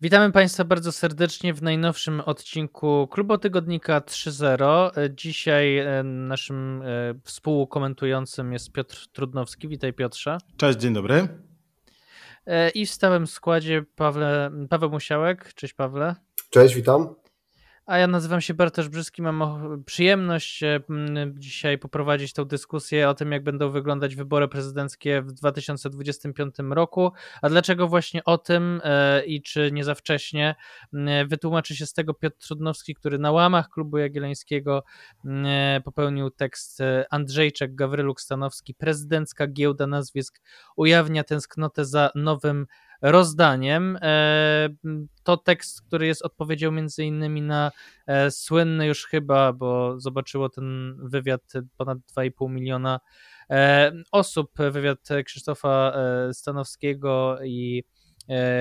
Witamy Państwa bardzo serdecznie w najnowszym odcinku Klubotygodnika 3.0. Dzisiaj e, naszym e, współkomentującym jest Piotr Trudnowski. Witaj Piotrze. Cześć, dzień dobry. E, I w stałym składzie Pawle, Paweł Musiałek. Cześć Pawle. Cześć, witam. A ja nazywam się Bartosz Brzyski, mam przyjemność e, dzisiaj poprowadzić tę dyskusję o tym, jak będą wyglądać wybory prezydenckie w 2025 roku. A dlaczego właśnie o tym e, i czy nie za wcześnie, wytłumaczy się z tego Piotr Trudnowski, który na łamach klubu Jagiellońskiego e, popełnił tekst Andrzejczak, Gawryluk Stanowski, prezydencka giełda nazwisk ujawnia tęsknotę za nowym rozdaniem. E, to tekst, który jest odpowiedzią między innymi na e, słynny już chyba, bo zobaczyło ten wywiad ponad 2,5 miliona e, osób, wywiad Krzysztofa Stanowskiego i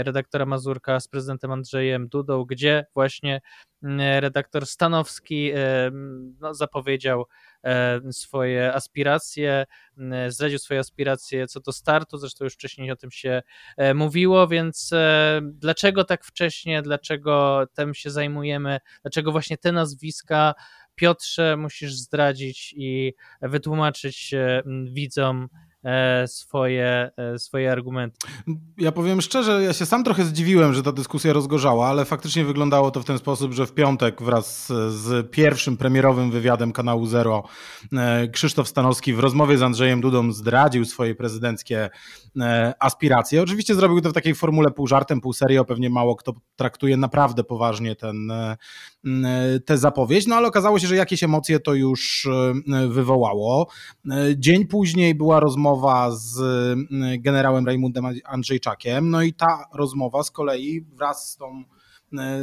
redaktora Mazurka z prezydentem Andrzejem Dudą, gdzie właśnie redaktor Stanowski no, zapowiedział E, swoje aspiracje, zdradził swoje aspiracje co do startu, zresztą już wcześniej o tym się e, mówiło, więc e, dlaczego tak wcześnie, dlaczego tym się zajmujemy, dlaczego właśnie te nazwiska Piotrze musisz zdradzić i wytłumaczyć widzom, E, swoje, e, swoje argumenty. Ja powiem szczerze, ja się sam trochę zdziwiłem, że ta dyskusja rozgorzała, ale faktycznie wyglądało to w ten sposób, że w piątek wraz z pierwszym premierowym wywiadem kanału Zero e, Krzysztof Stanowski w rozmowie z Andrzejem Dudą zdradził swoje prezydenckie aspiracje. Oczywiście zrobił to w takiej formule pół żartem, pół serio, pewnie mało kto traktuje naprawdę poważnie ten, tę zapowiedź, no ale okazało się, że jakieś emocje to już wywołało. Dzień później była rozmowa rozmowa z mm, generałem Rajmundem Andrzejczakiem. No i ta rozmowa z kolei wraz z tą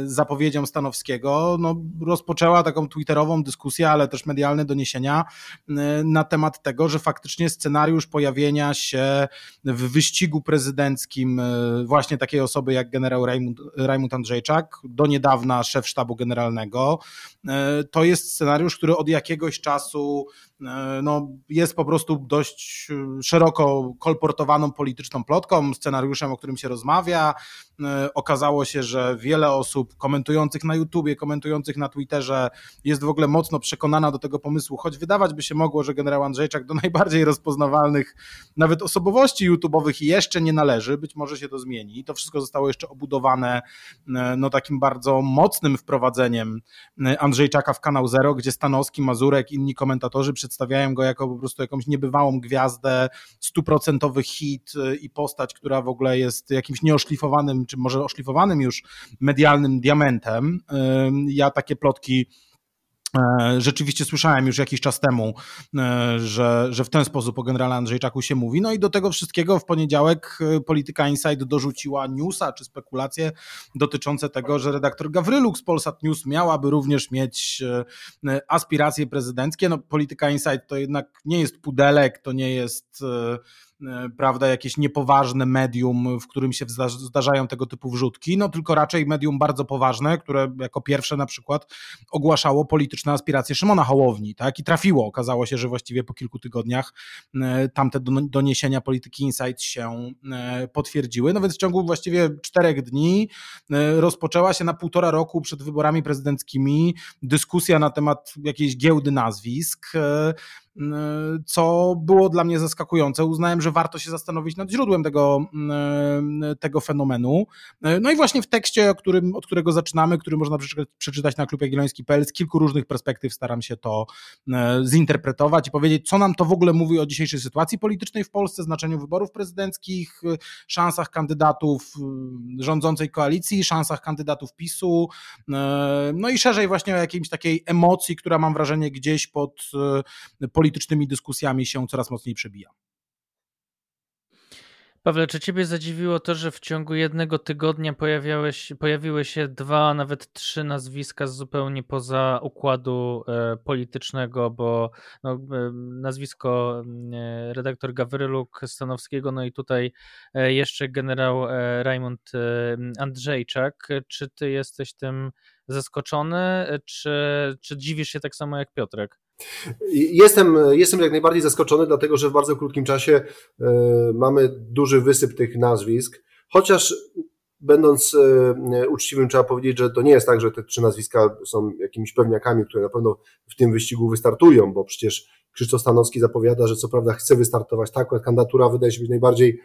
zapowiedzią Stanowskiego, no, rozpoczęła taką twitterową dyskusję, ale też medialne doniesienia e, na temat tego, że faktycznie scenariusz pojawienia się w wyścigu prezydenckim e, właśnie takiej osoby jak generał Rajmund, Rajmund Andrzejczak, do niedawna szef sztabu generalnego, to jest scenariusz, który od jakiegoś czasu no, jest po prostu dość szeroko kolportowaną polityczną plotką, scenariuszem, o którym się rozmawia. Okazało się, że wiele osób komentujących na YouTubie, komentujących na Twitterze jest w ogóle mocno przekonana do tego pomysłu, choć wydawać by się mogło, że generał Andrzejczak do najbardziej rozpoznawalnych nawet osobowości YouTube'owych jeszcze nie należy, być może się to zmieni. To wszystko zostało jeszcze obudowane e, no, takim bardzo mocnym wprowadzeniem e, Andrzejczaka w kanał Zero, gdzie Stanowski, Mazurek, inni komentatorzy przedstawiają go jako po prostu jakąś niebywałą gwiazdę, stuprocentowy hit e, i postać, która w ogóle jest jakimś nieoszlifowanym, czy może oszlifowanym już medialnym diamentem. Ja takie plotki e, Rzeczywiście słyszałem już jakiś czas temu, e, że, że w ten sposób o generale Andrzejczaku się mówi. No i do tego wszystkiego w poniedziałek e, Polityka Insight dorzuciła newsa czy spekulacje dotyczące tego, że redaktor Gawryluk z Polsat News miałaby również mieć aspiracje prezydenckie. No, Polityka Insight to jednak nie jest pudelek, to nie jest prawda, jakieś niepoważne medium, w którym się zdarzają tego typu wrzutki, no tylko raczej medium bardzo poważne, które jako pierwsze na przykład ogłaszało polityczne aspiracje Szymona Hołowni, tak, i trafiło. Okazało się, że właściwie po kilku tygodniach e, tamte doniesienia polityki Insight się e, potwierdziły, no więc w ciągu właściwie czterech dni rozpoczęła się na półtora roku przed wyborami prezydenckimi dyskusja na temat jakiejś giełdy nazwisk, co było dla mnie zaskakujące. Uznałem, że warto się zastanowić nad źródłem tego, tego fenomenu. No i właśnie w tekście, o którym, od którego zaczynamy, który można przeczytać na klubjagielloński.pl, z kilku różnych perspektyw staram się to zinterpretować i powiedzieć, co nam to w ogóle mówi o dzisiejszej sytuacji politycznej w Polsce, znaczeniu wyborów prezydenckich, szansach kandydatów rządzącej koalicji, szansach kandydatów PiSu, no i szerzej właśnie o jakiejś takiej emocji, która mam wrażenie gdzieś pod politycznymi dyskusjami się coraz mocniej przebija. Pawle, czy Ciebie zadziwiło to, że w ciągu jednego tygodnia pojawiły się dwa, nawet trzy nazwiska zupełnie poza układu e, politycznego, bo no, e, nazwisko e, redaktor Gawryluk Stanowskiego, no i tutaj jeszcze generał Raymond Andrzejczak. Czy Ty jesteś tym zaskoczony, czy, czy dziwisz się tak samo jak Piotrek? Jestem, jestem jak najbardziej zaskoczony, dlatego że w bardzo krótkim czasie e, mamy duży wysyp tych nazwisk, chociaż będąc uczciwym, trzeba powiedzieć, że to nie jest tak, że te trzy nazwiska są jakimiś pewniakami, które na pewno w tym wyścigu wystartują, bo przecież Krzysztof Stanowski zapowiada, że co prawda chce wystartować. Tak, kandydatura wydaje się być najbardziej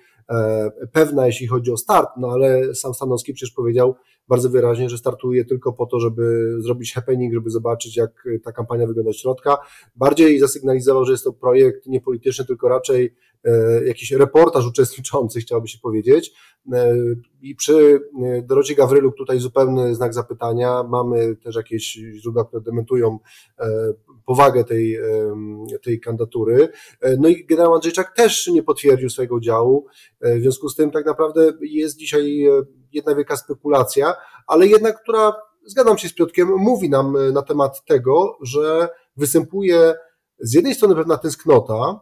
pewna, jeśli chodzi o start, no ale sam Stanowski przecież powiedział, bardzo wyraźnie, że startuje tylko po to, żeby zrobić happening, żeby zobaczyć, jak ta kampania wygląda od środka. Bardziej zasygnalizował, że jest to projekt nie polityczny, tylko raczej e, jakiś reportaż uczestniczący, chciałoby się powiedzieć. E, I przy e, Dorocie Gawryluk tutaj zupełny znak zapytania. Mamy też jakieś źródła, które dementują powagę tej, tej kandydatury. No i generał Andrzejczak też nie potwierdził swojego udziału. W związku z tym tak naprawdę jest dzisiaj jedna wielka spekulacja, ale jednak, która, zgadzam się z Piotkiem, mówi nam e, na temat tego, że występuje z jednej strony pewna tęsknota e,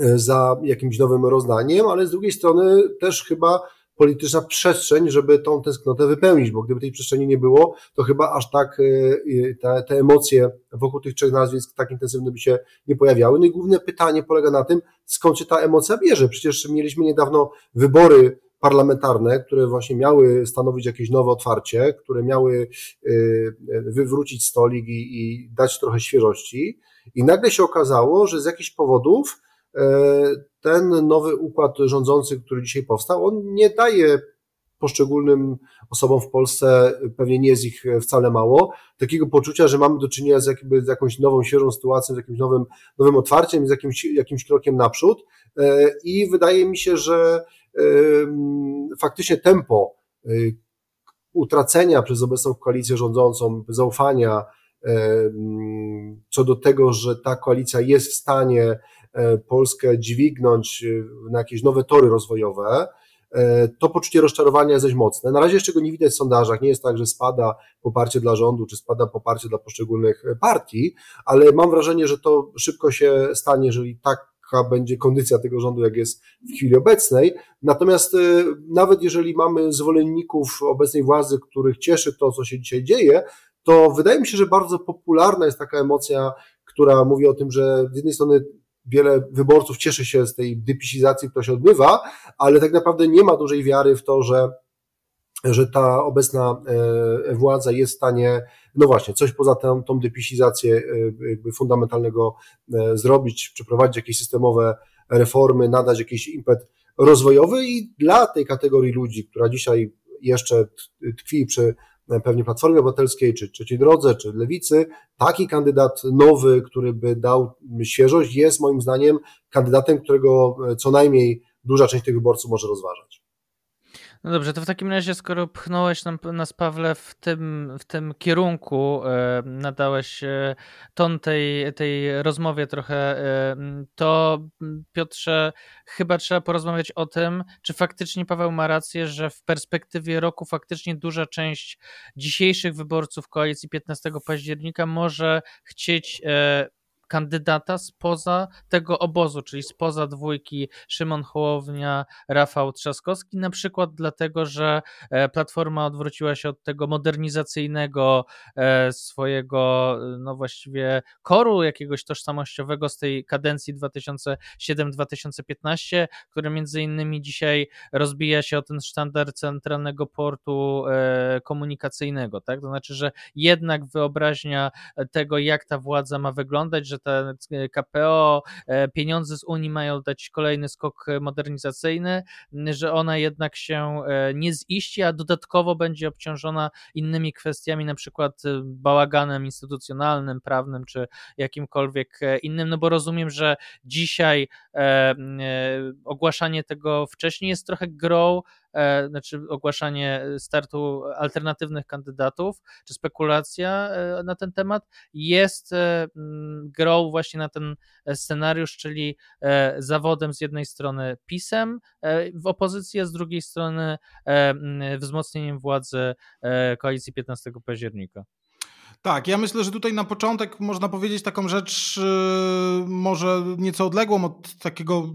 za jakimś nowym rozdaniem, ale z drugiej strony też chyba polityczna przestrzeń, żeby tą tęsknotę wypełnić, bo gdyby tej przestrzeni nie było, to chyba aż tak e, te, te emocje wokół tych trzech nazwisk tak intensywne by się nie pojawiały. No i główne pytanie polega na tym, skąd się ta emocja bierze. Przecież mieliśmy niedawno wybory parlamentarne, które właśnie miały stanowić jakieś nowe otwarcie, które miały y, wywrócić stolik i, i dać trochę świeżości. I nagle się okazało, że z jakichś powodów e, ten nowy układ rządzący, który dzisiaj powstał, on nie daje poszczególnym osobom w Polsce, pewnie nie jest ich wcale mało, takiego poczucia, że mamy do czynienia z, jakby, z jakąś nową, świeżą sytuacją, z jakimś nowym, nowym otwarciem, z jakimś, jakimś krokiem naprzód. E, I wydaje mi się, że faktycznie tempo utracenia przez obecną koalicję rządzącą zaufania co do tego, że ta koalicja jest w stanie e, Polskę dźwignąć y, na jakieś nowe tory rozwojowe, e, to poczucie rozczarowania jest dość mocne. Na razie jeszcze go nie widać w sondażach. Nie jest tak, że spada poparcie dla rządu, czy spada poparcie dla poszczególnych partii, ale mam wrażenie, że to szybko się stanie, jeżeli tak jaka będzie kondycja tego rządu, jak jest w chwili obecnej. Natomiast nawet jeżeli mamy zwolenników obecnej władzy, których cieszy to, co się dzisiaj dzieje, to wydaje mi się, że bardzo popularna jest taka emocja, która mówi o tym, że z jednej strony wiele wyborców cieszy się z tej dypisizacji, która się odbywa, ale tak naprawdę nie ma dużej wiary w to, że że ta obecna e, władza jest w stanie, no właśnie, coś poza tą, tą dypisizację e, jakby fundamentalnego e, zrobić, przeprowadzić jakieś systemowe reformy, nadać jakiś impet rozwojowy i dla tej kategorii ludzi, która dzisiaj jeszcze tkwi przy pewnie Platformie Obywatelskiej, czy Trzeciej Drodze, czy Lewicy, taki kandydat nowy, który by dał świeżość, jest moim zdaniem kandydatem, którego co najmniej duża część tych wyborców może rozważać. No dobrze, to w takim razie, skoro pchnąłeś nam, nas, Pawle, w tym, w tym kierunku, e, nadałeś e, ton tej, tej rozmowie trochę, e, to Piotrze, chyba trzeba porozmawiać o tym, czy faktycznie Paweł ma rację, że w perspektywie roku faktycznie duża część dzisiejszych wyborców koalicji 15 października może chcieć kandydata spoza tego obozu, czyli spoza dwójki Szymon Hołownia, Rafał Trzaskowski, na przykład dlatego, że e, Platforma odwróciła się od tego modernizacyjnego e, swojego, no właściwie koru jakiegoś tożsamościowego z tej kadencji 2007-2015, który między innymi dzisiaj rozbija się o ten sztandar centralnego portu e, komunikacyjnego, tak? To znaczy, że jednak wyobraźnia tego, jak ta władza ma wyglądać, że te KPO, e, pieniądze z Unii mają dać kolejny skok modernizacyjny, że ona jednak się e, nie ziści, a dodatkowo będzie obciążona innymi kwestiami, na przykład e, bałaganem instytucjonalnym, prawnym czy jakimkolwiek innym, no bo rozumiem, że dzisiaj ogłaszanie tego wcześniej jest trochę grą E, znaczy ogłaszanie startu alternatywnych kandydatów, czy spekulacja e, na ten temat jest e, grą właśnie na ten scenariusz, czyli zawodem z jednej strony PiSem w opozycji, a z drugiej strony wzmocnieniem władzy koalicji 15 października. Tak, ja myślę, że tutaj na początek można powiedzieć taką rzecz, yy, może nieco odległą od takiego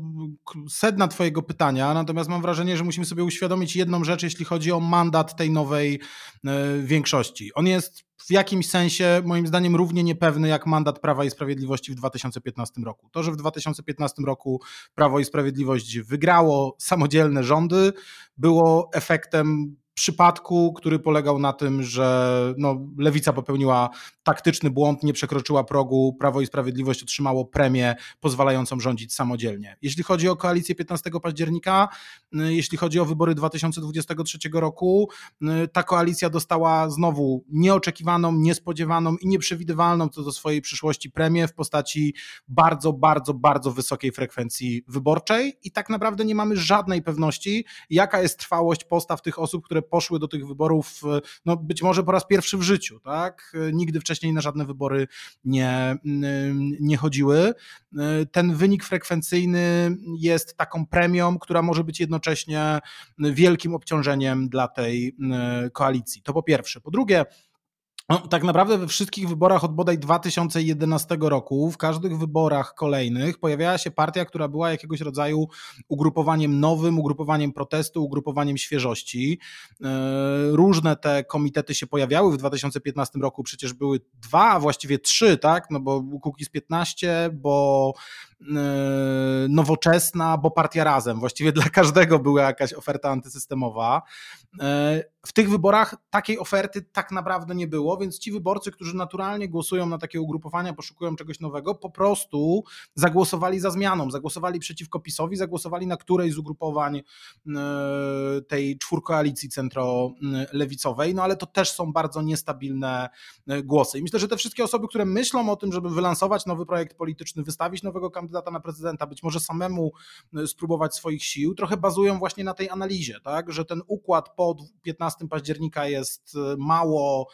sedna Twojego pytania, natomiast mam wrażenie, że musimy sobie uświadomić jedną rzecz, jeśli chodzi o mandat tej nowej yy, większości. On jest w jakimś sensie, moim zdaniem, równie niepewny jak mandat Prawa i Sprawiedliwości w 2015 roku. To, że w 2015 roku Prawo i Sprawiedliwość wygrało samodzielne rządy, było efektem przypadku, który polegał na tym, że no, lewica popełniła taktyczny błąd, nie przekroczyła progu, Prawo i Sprawiedliwość otrzymało premię pozwalającą rządzić samodzielnie. Jeśli chodzi o koalicję 15 października, y, jeśli chodzi o wybory 2023 roku, y, ta koalicja dostała znowu nieoczekiwaną, niespodziewaną i nieprzewidywalną co do swojej przyszłości premię w postaci bardzo, bardzo, bardzo wysokiej frekwencji wyborczej i tak naprawdę nie mamy żadnej pewności, jaka jest trwałość postaw tych osób, które poszły do tych wyborów, e, no być może po raz pierwszy w życiu, tak? E, nigdy wcześniej na żadne wybory nie, nie chodziły. E, ten wynik frekwencyjny jest taką premią, która może być jednocześnie wielkim obciążeniem dla tej koalicji. To po pierwsze. Po drugie, no, tak naprawdę we wszystkich wyborach od bodaj 2011 roku, w każdych wyborach kolejnych pojawiała się partia, która była jakiegoś rodzaju ugrupowaniem nowym, ugrupowaniem protestu, ugrupowaniem świeżości. E, różne te komitety się pojawiały. W 2015 roku przecież były dwa, a właściwie trzy, tak? No bo Kukiz 15, bo nowoczesna, bo partia razem. Właściwie dla każdego była jakaś oferta antysystemowa. E, w tych wyborach takiej oferty tak naprawdę nie było, więc ci wyborcy, którzy naturalnie głosują na takie ugrupowania, poszukują czegoś nowego, po prostu zagłosowali za zmianą, zagłosowali przeciwko PiSowi, zagłosowali na którejś z ugrupowań e, tej czwórkoalicji centro-lewicowej, no ale to też są bardzo niestabilne e, głosy. I myślę, że te wszystkie osoby, które myślą o tym, żeby wylansować nowy projekt polityczny, wystawić nowego kandydata na prezydenta, być może samemu e, spróbować swoich sił, trochę bazują właśnie na tej analizie, tak, że ten układ po 15 października jest mało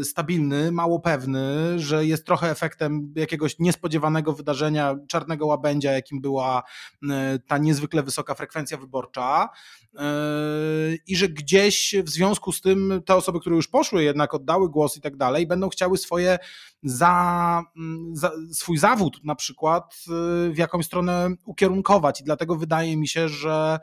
Y, stabilny, mało pewny, że jest trochę efektem jakiegoś niespodziewanego wydarzenia, czarnego łabędzia, jakim była y, ta niezwykle wysoka frekwencja wyborcza. Y, i że gdzieś w związku z tym te osoby, które już poszły, jednak oddały głos i tak dalej, będą chciały swoje za, mm, za, swój zawód na przykład w jakąś stronę ukierunkować. I dlatego wydaje mi się, że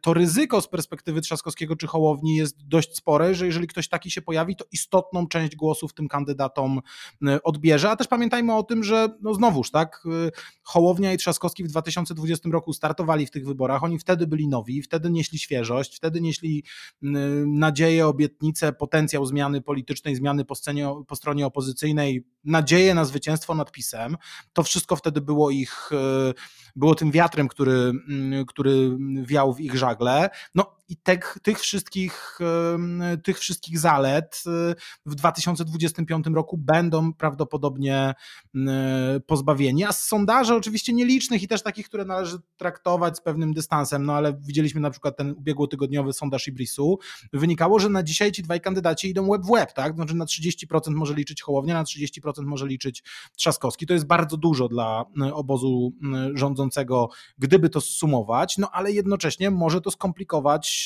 to ryzyko z perspektywy Trzaskowskiego czy Hołowni jest dość spore, że jeżeli ktoś taki się pojawi, to istotną część głosów tym kandydatom y, odbierze, a też pamiętajmy o tym, że no znowuż, tak, y, Hołownia i Trzaskowski w 2020 roku startowali w tych wyborach, oni wtedy byli nowi, wtedy nieśli świeżość, wtedy nieśli y, nadzieję, obietnicę, potencjał zmiany politycznej, zmiany po, scenie, po stronie opozycyjnej, nadzieję na zwycięstwo nad PiSem. To wszystko wtedy było ich, było tym wiatrem, który, który wiał w ich żagle. No i tych, tych, wszystkich, tych wszystkich zalet w 2025 roku będą prawdopodobnie pozbawieni. A z sondaży oczywiście nielicznych i też takich, które należy traktować z pewnym dystansem, no ale widzieliśmy na przykład ten ubiegłotygodniowy sondaż Ibrisu, wynikało, że na dzisiaj ci dwaj kandydaci idą web w web, tak? Znaczy na 30% może liczyć Hołownia, na 30% może liczyć Trzaskowski. To jest bardzo dużo dla obozu rządzącego, gdyby to zsumować, no ale jednocześnie może to skomplikować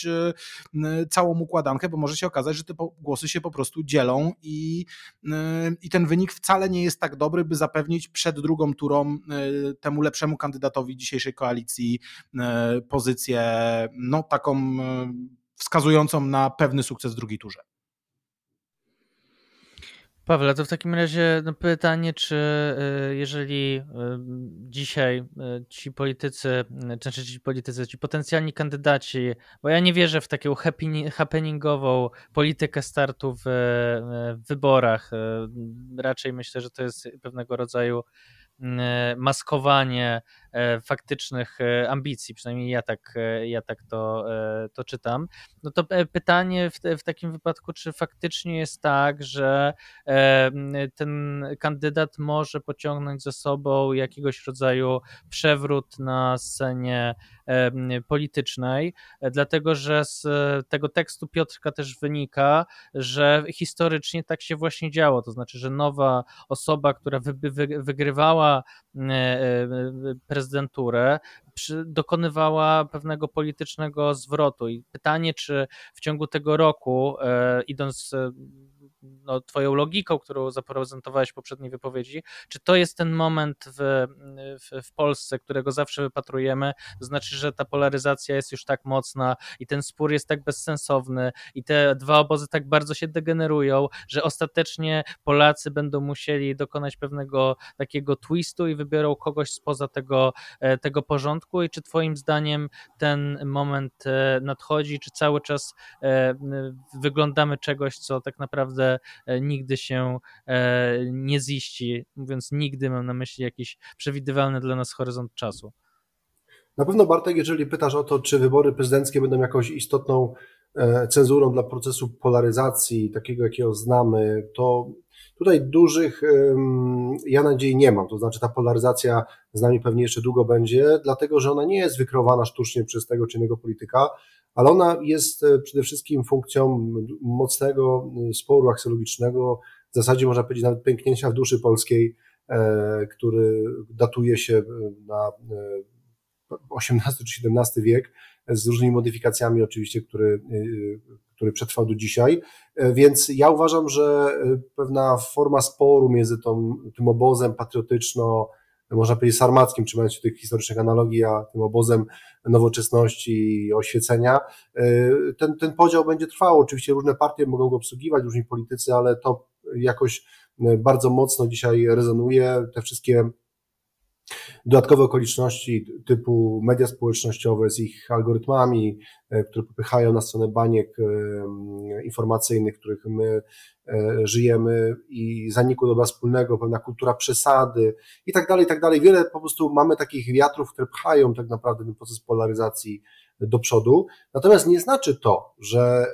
E, całą układankę, bo może się okazać, że te głosy się po prostu dzielą i, e, i ten wynik wcale nie jest tak dobry, by zapewnić przed drugą turą e, temu lepszemu kandydatowi dzisiejszej koalicji pozycję no, taką wskazującą na pewny sukces w drugiej turze. Pawle, to w takim razie no pytanie, czy y, jeżeli y, dzisiaj y, ci politycy, znaczy ci politycy, ci potencjalni kandydaci, bo ja nie wierzę w taką happeningową politykę startu w, wyborach. Raczej myślę, że to jest pewnego rodzaju maskowanie faktycznych e, ambicji, przynajmniej ja tak, e, ja tak to, to czytam. No to pytanie w, w takim wypadku, czy faktycznie jest tak, że ten kandydat może pociągnąć za sobą jakiegoś rodzaju przewrót na scenie politycznej, dlatego że z tego tekstu Piotrka też wynika, że historycznie tak się właśnie działo, to znaczy, że nowa osoba, która wy, wy, wygrywała prezydenta, prezydenturę, dokonywała pewnego politycznego zwrotu. I pytanie, czy w ciągu tego roku, e, idąc e, no, twoją logiką, którą zaprezentowałeś w poprzedniej wypowiedzi, czy to jest ten moment w, w, w Polsce, którego zawsze wypatrujemy, to znaczy, że ta polaryzacja jest już tak mocna i ten spór jest tak bezsensowny i te dwa obozy tak bardzo się degenerują, że ostatecznie Polacy będą musieli dokonać pewnego takiego twistu i wybiorą kogoś spoza tego, tego porządku i czy twoim zdaniem ten moment e, nadchodzi, czy cały czas e, wyglądamy czegoś, co tak naprawdę nigdy się nie ziści, mówiąc nigdy mam na myśli jakiś przewidywalny dla nas horyzont czasu. Na pewno Bartek, jeżeli pytasz o to, czy wybory prezydenckie będą jakąś istotną cenzurą dla procesu polaryzacji, takiego jakiego znamy, to Tutaj dużych ja nadziei nie mam, to znaczy ta polaryzacja z nami pewnie jeszcze długo będzie, dlatego że ona nie jest wykreowana sztucznie przez tego czy innego polityka, ale ona jest e, przede wszystkim funkcją mocnego e, sporu aksjologicznego, w zasadzie można powiedzieć nawet pęknięcia w duszy polskiej, e, który datuje się na XVIII czy XVII wiek, z różnymi modyfikacjami oczywiście, który, który przetrwał do dzisiaj. E, więc ja uważam, że e, pewna forma sporu między tą, tym obozem patriotyczno, można powiedzieć sarmackim, trzymając się tych historycznych analogii, a tym obozem nowoczesności i oświecenia, ten, ten podział będzie trwał. Oczywiście różne partie mogą go obsługiwać, różni politycy, ale to jakoś bardzo mocno dzisiaj rezonuje. Te wszystkie Dodatkowe okoliczności typu media społecznościowe z ich algorytmami, e, które popychają na stronę baniek e, informacyjnych, których my e, żyjemy i zaniku dobra wspólnego, pewna kultura przesady i tak dalej, i tak dalej. Wiele po prostu mamy takich wiatrów, które pchają tak naprawdę ten proces polaryzacji do przodu. Natomiast nie znaczy to, że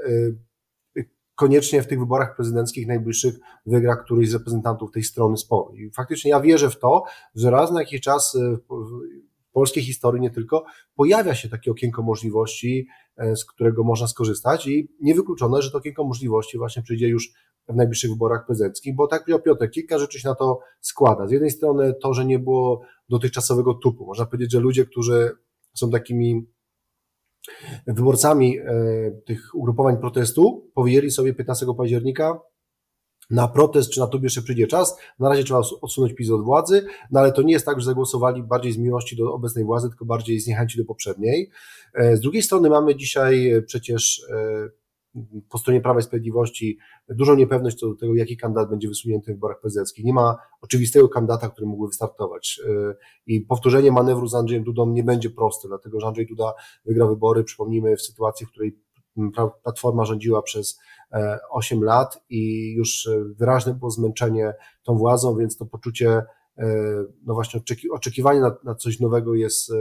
koniecznie w tych wyborach prezydenckich najbliższych wygra któryś z reprezentantów tej strony sporu. I faktycznie ja wierzę w to, że raz na jakiś czas e, w polskiej historii nie tylko pojawia się takie okienko możliwości, e, z którego można skorzystać i niewykluczone, że to okienko możliwości właśnie przyjdzie już w najbliższych wyborach prezydenckich, bo tak jak Piotr, kilka rzeczy się na to składa. Z jednej strony to, że nie było dotychczasowego tupu. Można powiedzieć, że ludzie, którzy są takimi wyborcami e, tych ugrupowań protestu powiedzieli sobie 15 października, na protest, czy na to jeszcze przyjdzie czas. Na razie trzeba odsunąć PiS od władzy, no ale to nie jest tak, że zagłosowali bardziej z miłości do obecnej władzy, tylko bardziej z niechęci do poprzedniej. E, z drugiej strony mamy dzisiaj przecież e, po stronie Prawa i Sprawiedliwości dużą niepewność co do tego, jaki kandydat będzie wysunięty w wyborach prezydenckich. Nie ma oczywistego kandydata, który mógłby wystartować. I powtórzenie manewru z Andrzejem Dudą nie będzie proste, dlatego że Andrzej Duda wygrał wybory, przypomnijmy, w sytuacji, w której Platforma rządziła przez 8 e, lat i już e, wyraźne było zmęczenie tą władzą, więc to poczucie e, no właśnie oczekiwanie na, na coś nowego jest,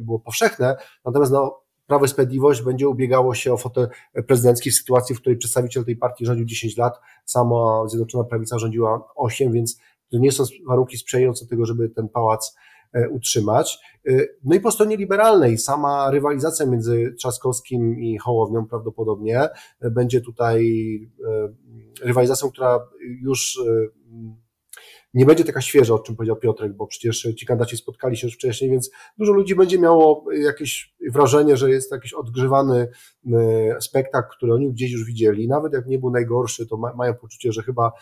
było powszechne, natomiast no, Prawo i Sprawiedliwość będzie ubiegało się o fotel prezydencki w sytuacji, w której przedstawiciel tej partii rządził 10 lat, sama Zjednoczona Prawica rządziła 8, więc to nie są warunki sprzyjające tego, żeby ten pałac e, utrzymać. E, no i po stronie liberalnej sama rywalizacja między Trzaskowskim i Hołownią prawdopodobnie e, będzie tutaj rywalizacją, która już nie będzie taka świeża, o czym powiedział Piotrek, bo przecież ci kandydaci spotkali się już wcześniej, więc dużo ludzi będzie miało jakieś wrażenie, że jest jakiś odgrzewany e, spektakl, który oni gdzieś już widzieli. Nawet jak nie był najgorszy, to mają poczucie, że chyba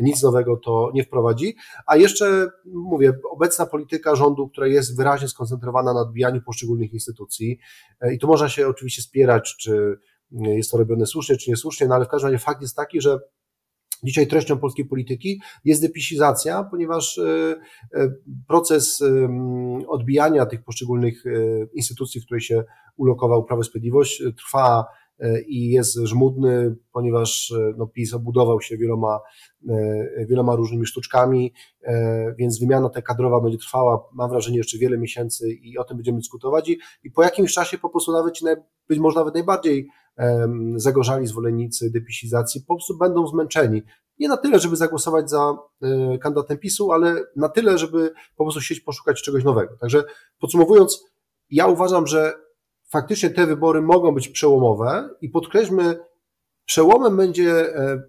nic nowego to nie wprowadzi. A jeszcze mówię, obecna polityka rządu, która jest wyraźnie skoncentrowana na odbijaniu poszczególnych instytucji, e, i tu można się oczywiście spierać, czy jest to robione słusznie, czy niesłusznie, no ale w każdym razie fakt jest taki, że Dzisiaj treścią polskiej polityki jest depisizacja, ponieważ e, e, proces odbijania tych poszczególnych e, instytucji, w której się ulokował Prawo i Sprawiedliwość, trwa i jest żmudny, ponieważ no, PiS obudował się wieloma, wieloma różnymi sztuczkami, więc wymiana ta kadrowa będzie trwała, mam wrażenie, jeszcze wiele miesięcy i o tym będziemy dyskutować i, i po jakimś czasie po prostu nawet być może nawet najbardziej zagorzali zwolennicy depisizacji po prostu będą zmęczeni. Nie na tyle, żeby zagłosować za e, kandydatem PiSu, ale na tyle, żeby po prostu chcieć poszukać czegoś nowego. Także podsumowując, ja uważam, że faktycznie te wybory mogą być przełomowe i podkreślmy, przełomem będzie e,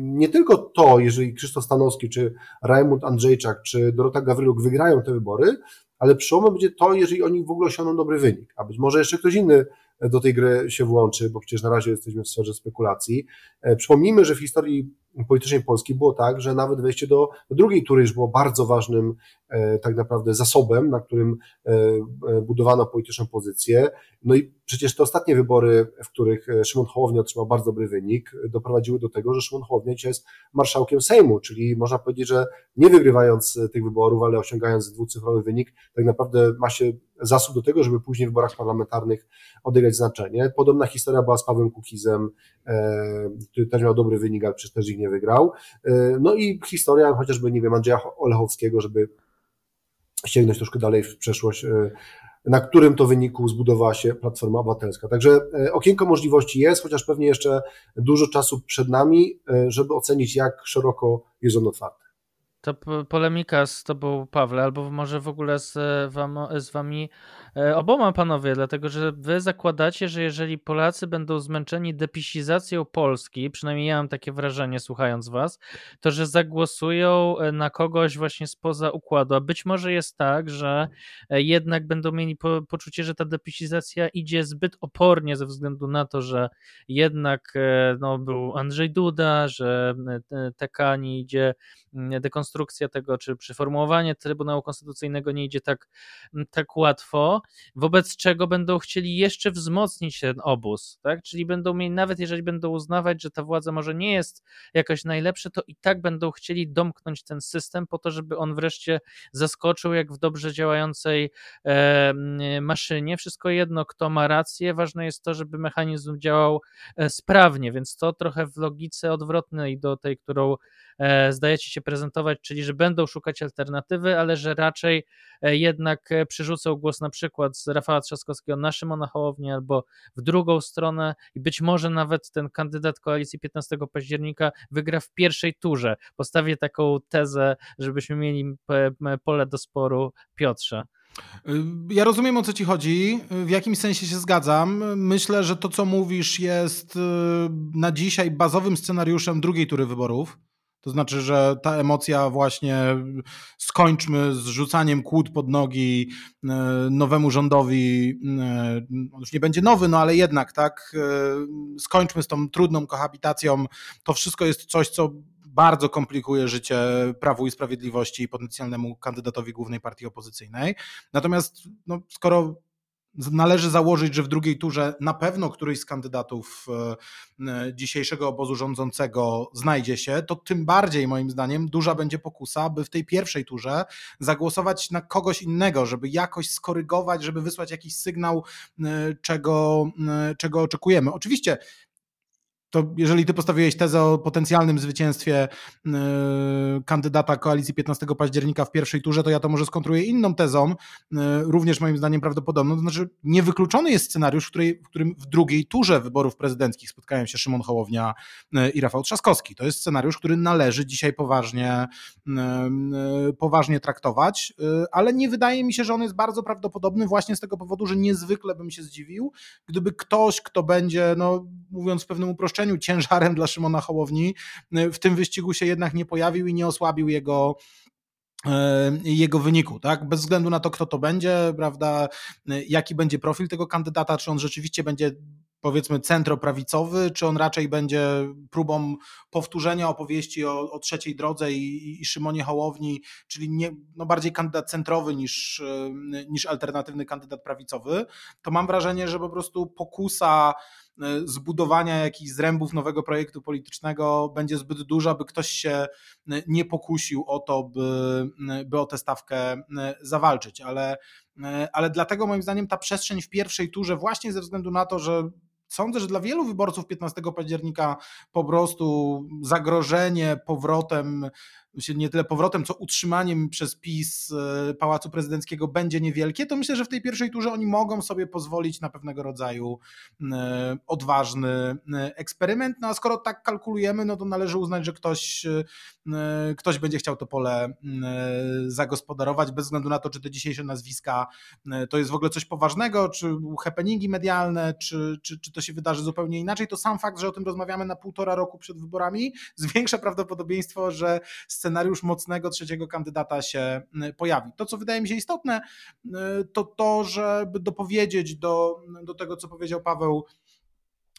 nie tylko to, jeżeli Krzysztof Stanowski, czy Rajmund Andrzejczak, czy Dorota Gawryluk wygrają te wybory, ale przełomem będzie to, jeżeli oni w ogóle osiągną dobry wynik, a być może jeszcze ktoś inny do tej gry się włączy, bo przecież na razie jesteśmy w sferze spekulacji. Przypomnijmy, że w historii politycznej Polski było tak, że nawet wejście do, drugiej tury już było bardzo ważnym e, tak naprawdę zasobem, na którym e, e, budowano polityczną pozycję. No i przecież te ostatnie wybory, w których Szymon Hołownia otrzymał bardzo dobry wynik, doprowadziły do tego, że Szymon Hołownia dzisiaj jest marszałkiem Sejmu, czyli można powiedzieć, że nie wygrywając tych wyborów, ale osiągając dwucyfrowy wynik, tak naprawdę ma się zasób do tego, żeby później w wyborach parlamentarnych odegrać znaczenie. Podobna historia była z Pawłem Kukizem, który też miał dobry wynik, ale przecież też nie wygrał. E, no i historia chociażby, nie wiem, Andrzeja Olechowskiego, żeby sięgnąć troszkę dalej w przeszłość, e, na którym to wyniku zbudowała się Platforma Obywatelska. Także e, okienko możliwości jest, chociaż pewnie jeszcze dużo czasu przed nami, żeby ocenić, jak szeroko jest on otwarty. To polemika z tobą, Pawle, albo może w ogóle z, wam, z wami E, oboma panowie, dlatego że wy zakładacie, że jeżeli Polacy będą zmęczeni depisizacją Polski, przynajmniej ja mam takie wrażenie słuchając was, to że zagłosują e, na kogoś właśnie spoza układu. A być może jest tak, że e, jednak będą mieli po, poczucie, że ta depisizacja idzie zbyt opornie ze względu na to, że jednak no, był Andrzej Duda, że TK nie idzie, dekonstrukcja tego, czy przeformułowanie Trybunału Konstytucyjnego nie idzie tak, tak łatwo wobec czego będą chcieli jeszcze wzmocnić ten obóz, tak? Czyli będą mieli, nawet jeżeli będą uznawać, że ta władza może nie jest jakaś najlepsza, to i tak będą chcieli domknąć ten system po to, żeby on wreszcie zaskoczył jak w dobrze działającej e, maszynie. Wszystko jedno, kto ma rację, ważne jest to, żeby mechanizm działał e, sprawnie, więc to trochę w logice odwrotnej do tej, którą e, zdajecie się prezentować, czyli że będą szukać alternatywy, ale że raczej e, jednak e, przyrzucą głos na przykład z Rafała Trzaskowskiego na Szymona Hołownię albo w drugą stronę i być może nawet ten kandydat koalicji 15 października wygra w pierwszej turze. Postawię taką tezę, żebyśmy mieli pole do sporu Piotrze. Y, ja rozumiem o co ci chodzi, w jakim sensie się zgadzam. Myślę, że to co mówisz jest y, na dzisiaj bazowym scenariuszem drugiej tury wyborów. To znaczy, że ta emocja właśnie skończmy z rzucaniem kłód pod nogi e, nowemu rządowi, e, on już nie będzie nowy, no ale jednak, tak, e, skończmy z tą trudną kohabitacją. To wszystko jest coś, co bardzo komplikuje życie Prawu i Sprawiedliwości i potencjalnemu kandydatowi głównej partii opozycyjnej. Natomiast no, skoro Należy założyć, że w drugiej turze na pewno któryś z kandydatów e, e, dzisiejszego obozu rządzącego znajdzie się, to tym bardziej moim zdaniem duża będzie pokusa, by w tej pierwszej turze zagłosować na kogoś innego, żeby jakoś skorygować, żeby wysłać jakiś sygnał, e, czego, czego oczekujemy. Oczywiście to jeżeli ty postawiłeś tezę o potencjalnym zwycięstwie yy, kandydata koalicji 15 października w pierwszej turze, to ja to może skontruję inną tezą, yy, również moim zdaniem prawdopodobną. To znaczy, niewykluczony jest scenariusz, w, której, w którym w drugiej turze wyborów prezydenckich spotkają się Szymon Hołownia yy, i Rafał Trzaskowski. To jest scenariusz, który należy dzisiaj poważnie, poważnie traktować, ale nie wydaje mi się, że on jest bardzo prawdopodobny właśnie z tego powodu, że niezwykle bym się zdziwił, gdyby ktoś, kto będzie, no mówiąc w pewnym uproszczeniu, ciężarem dla Szymona Hołowni w tym wyścigu się jednak nie pojawił i nie osłabił jego e, jego wyniku, tak? Bez względu na to, kto to będzie, prawda, jaki będzie profil tego kandydata, czy on rzeczywiście będzie powiedzmy centroprawicowy, czy on raczej będzie próbą powtórzenia opowieści o, o trzeciej drodze i, i Szymonie Hołowni, czyli nie, no bardziej kandydat centrowy niż, e, niż alternatywny kandydat prawicowy, to mam wrażenie, że po prostu pokusa zbudowania jakichś zrębów nowego projektu politycznego będzie zbyt duża, by ktoś się e, nie pokusił o to, by, e, by o tę stawkę zawalczyć. Ale, ale dlatego moim zdaniem ta przestrzeń w pierwszej turze, właśnie ze względu na to, że sądzę, że dla wielu wyborców 15 października po prostu zagrożenie powrotem nie tyle powrotem, co utrzymaniem przez PiS e, Pałacu Prezydenckiego będzie niewielkie, to myślę, że w tej pierwszej turze oni mogą sobie pozwolić na pewnego rodzaju e, odważny e, eksperyment. No a skoro tak kalkulujemy, no to należy uznać, że ktoś, ktoś będzie chciał to pole zagospodarować, bez względu na to, czy te dzisiejsze nazwiska to jest w ogóle coś poważnego, czy happeningi medialne, czy, czy, czy to się wydarzy zupełnie inaczej. To sam fakt, że o tym rozmawiamy na półtora roku przed wyborami, zwiększa prawdopodobieństwo, że scenariusz mocnego trzeciego kandydata się pojawi. To, co wydaje mi się istotne, to to, żeby dopowiedzieć do, do tego, co powiedział Paweł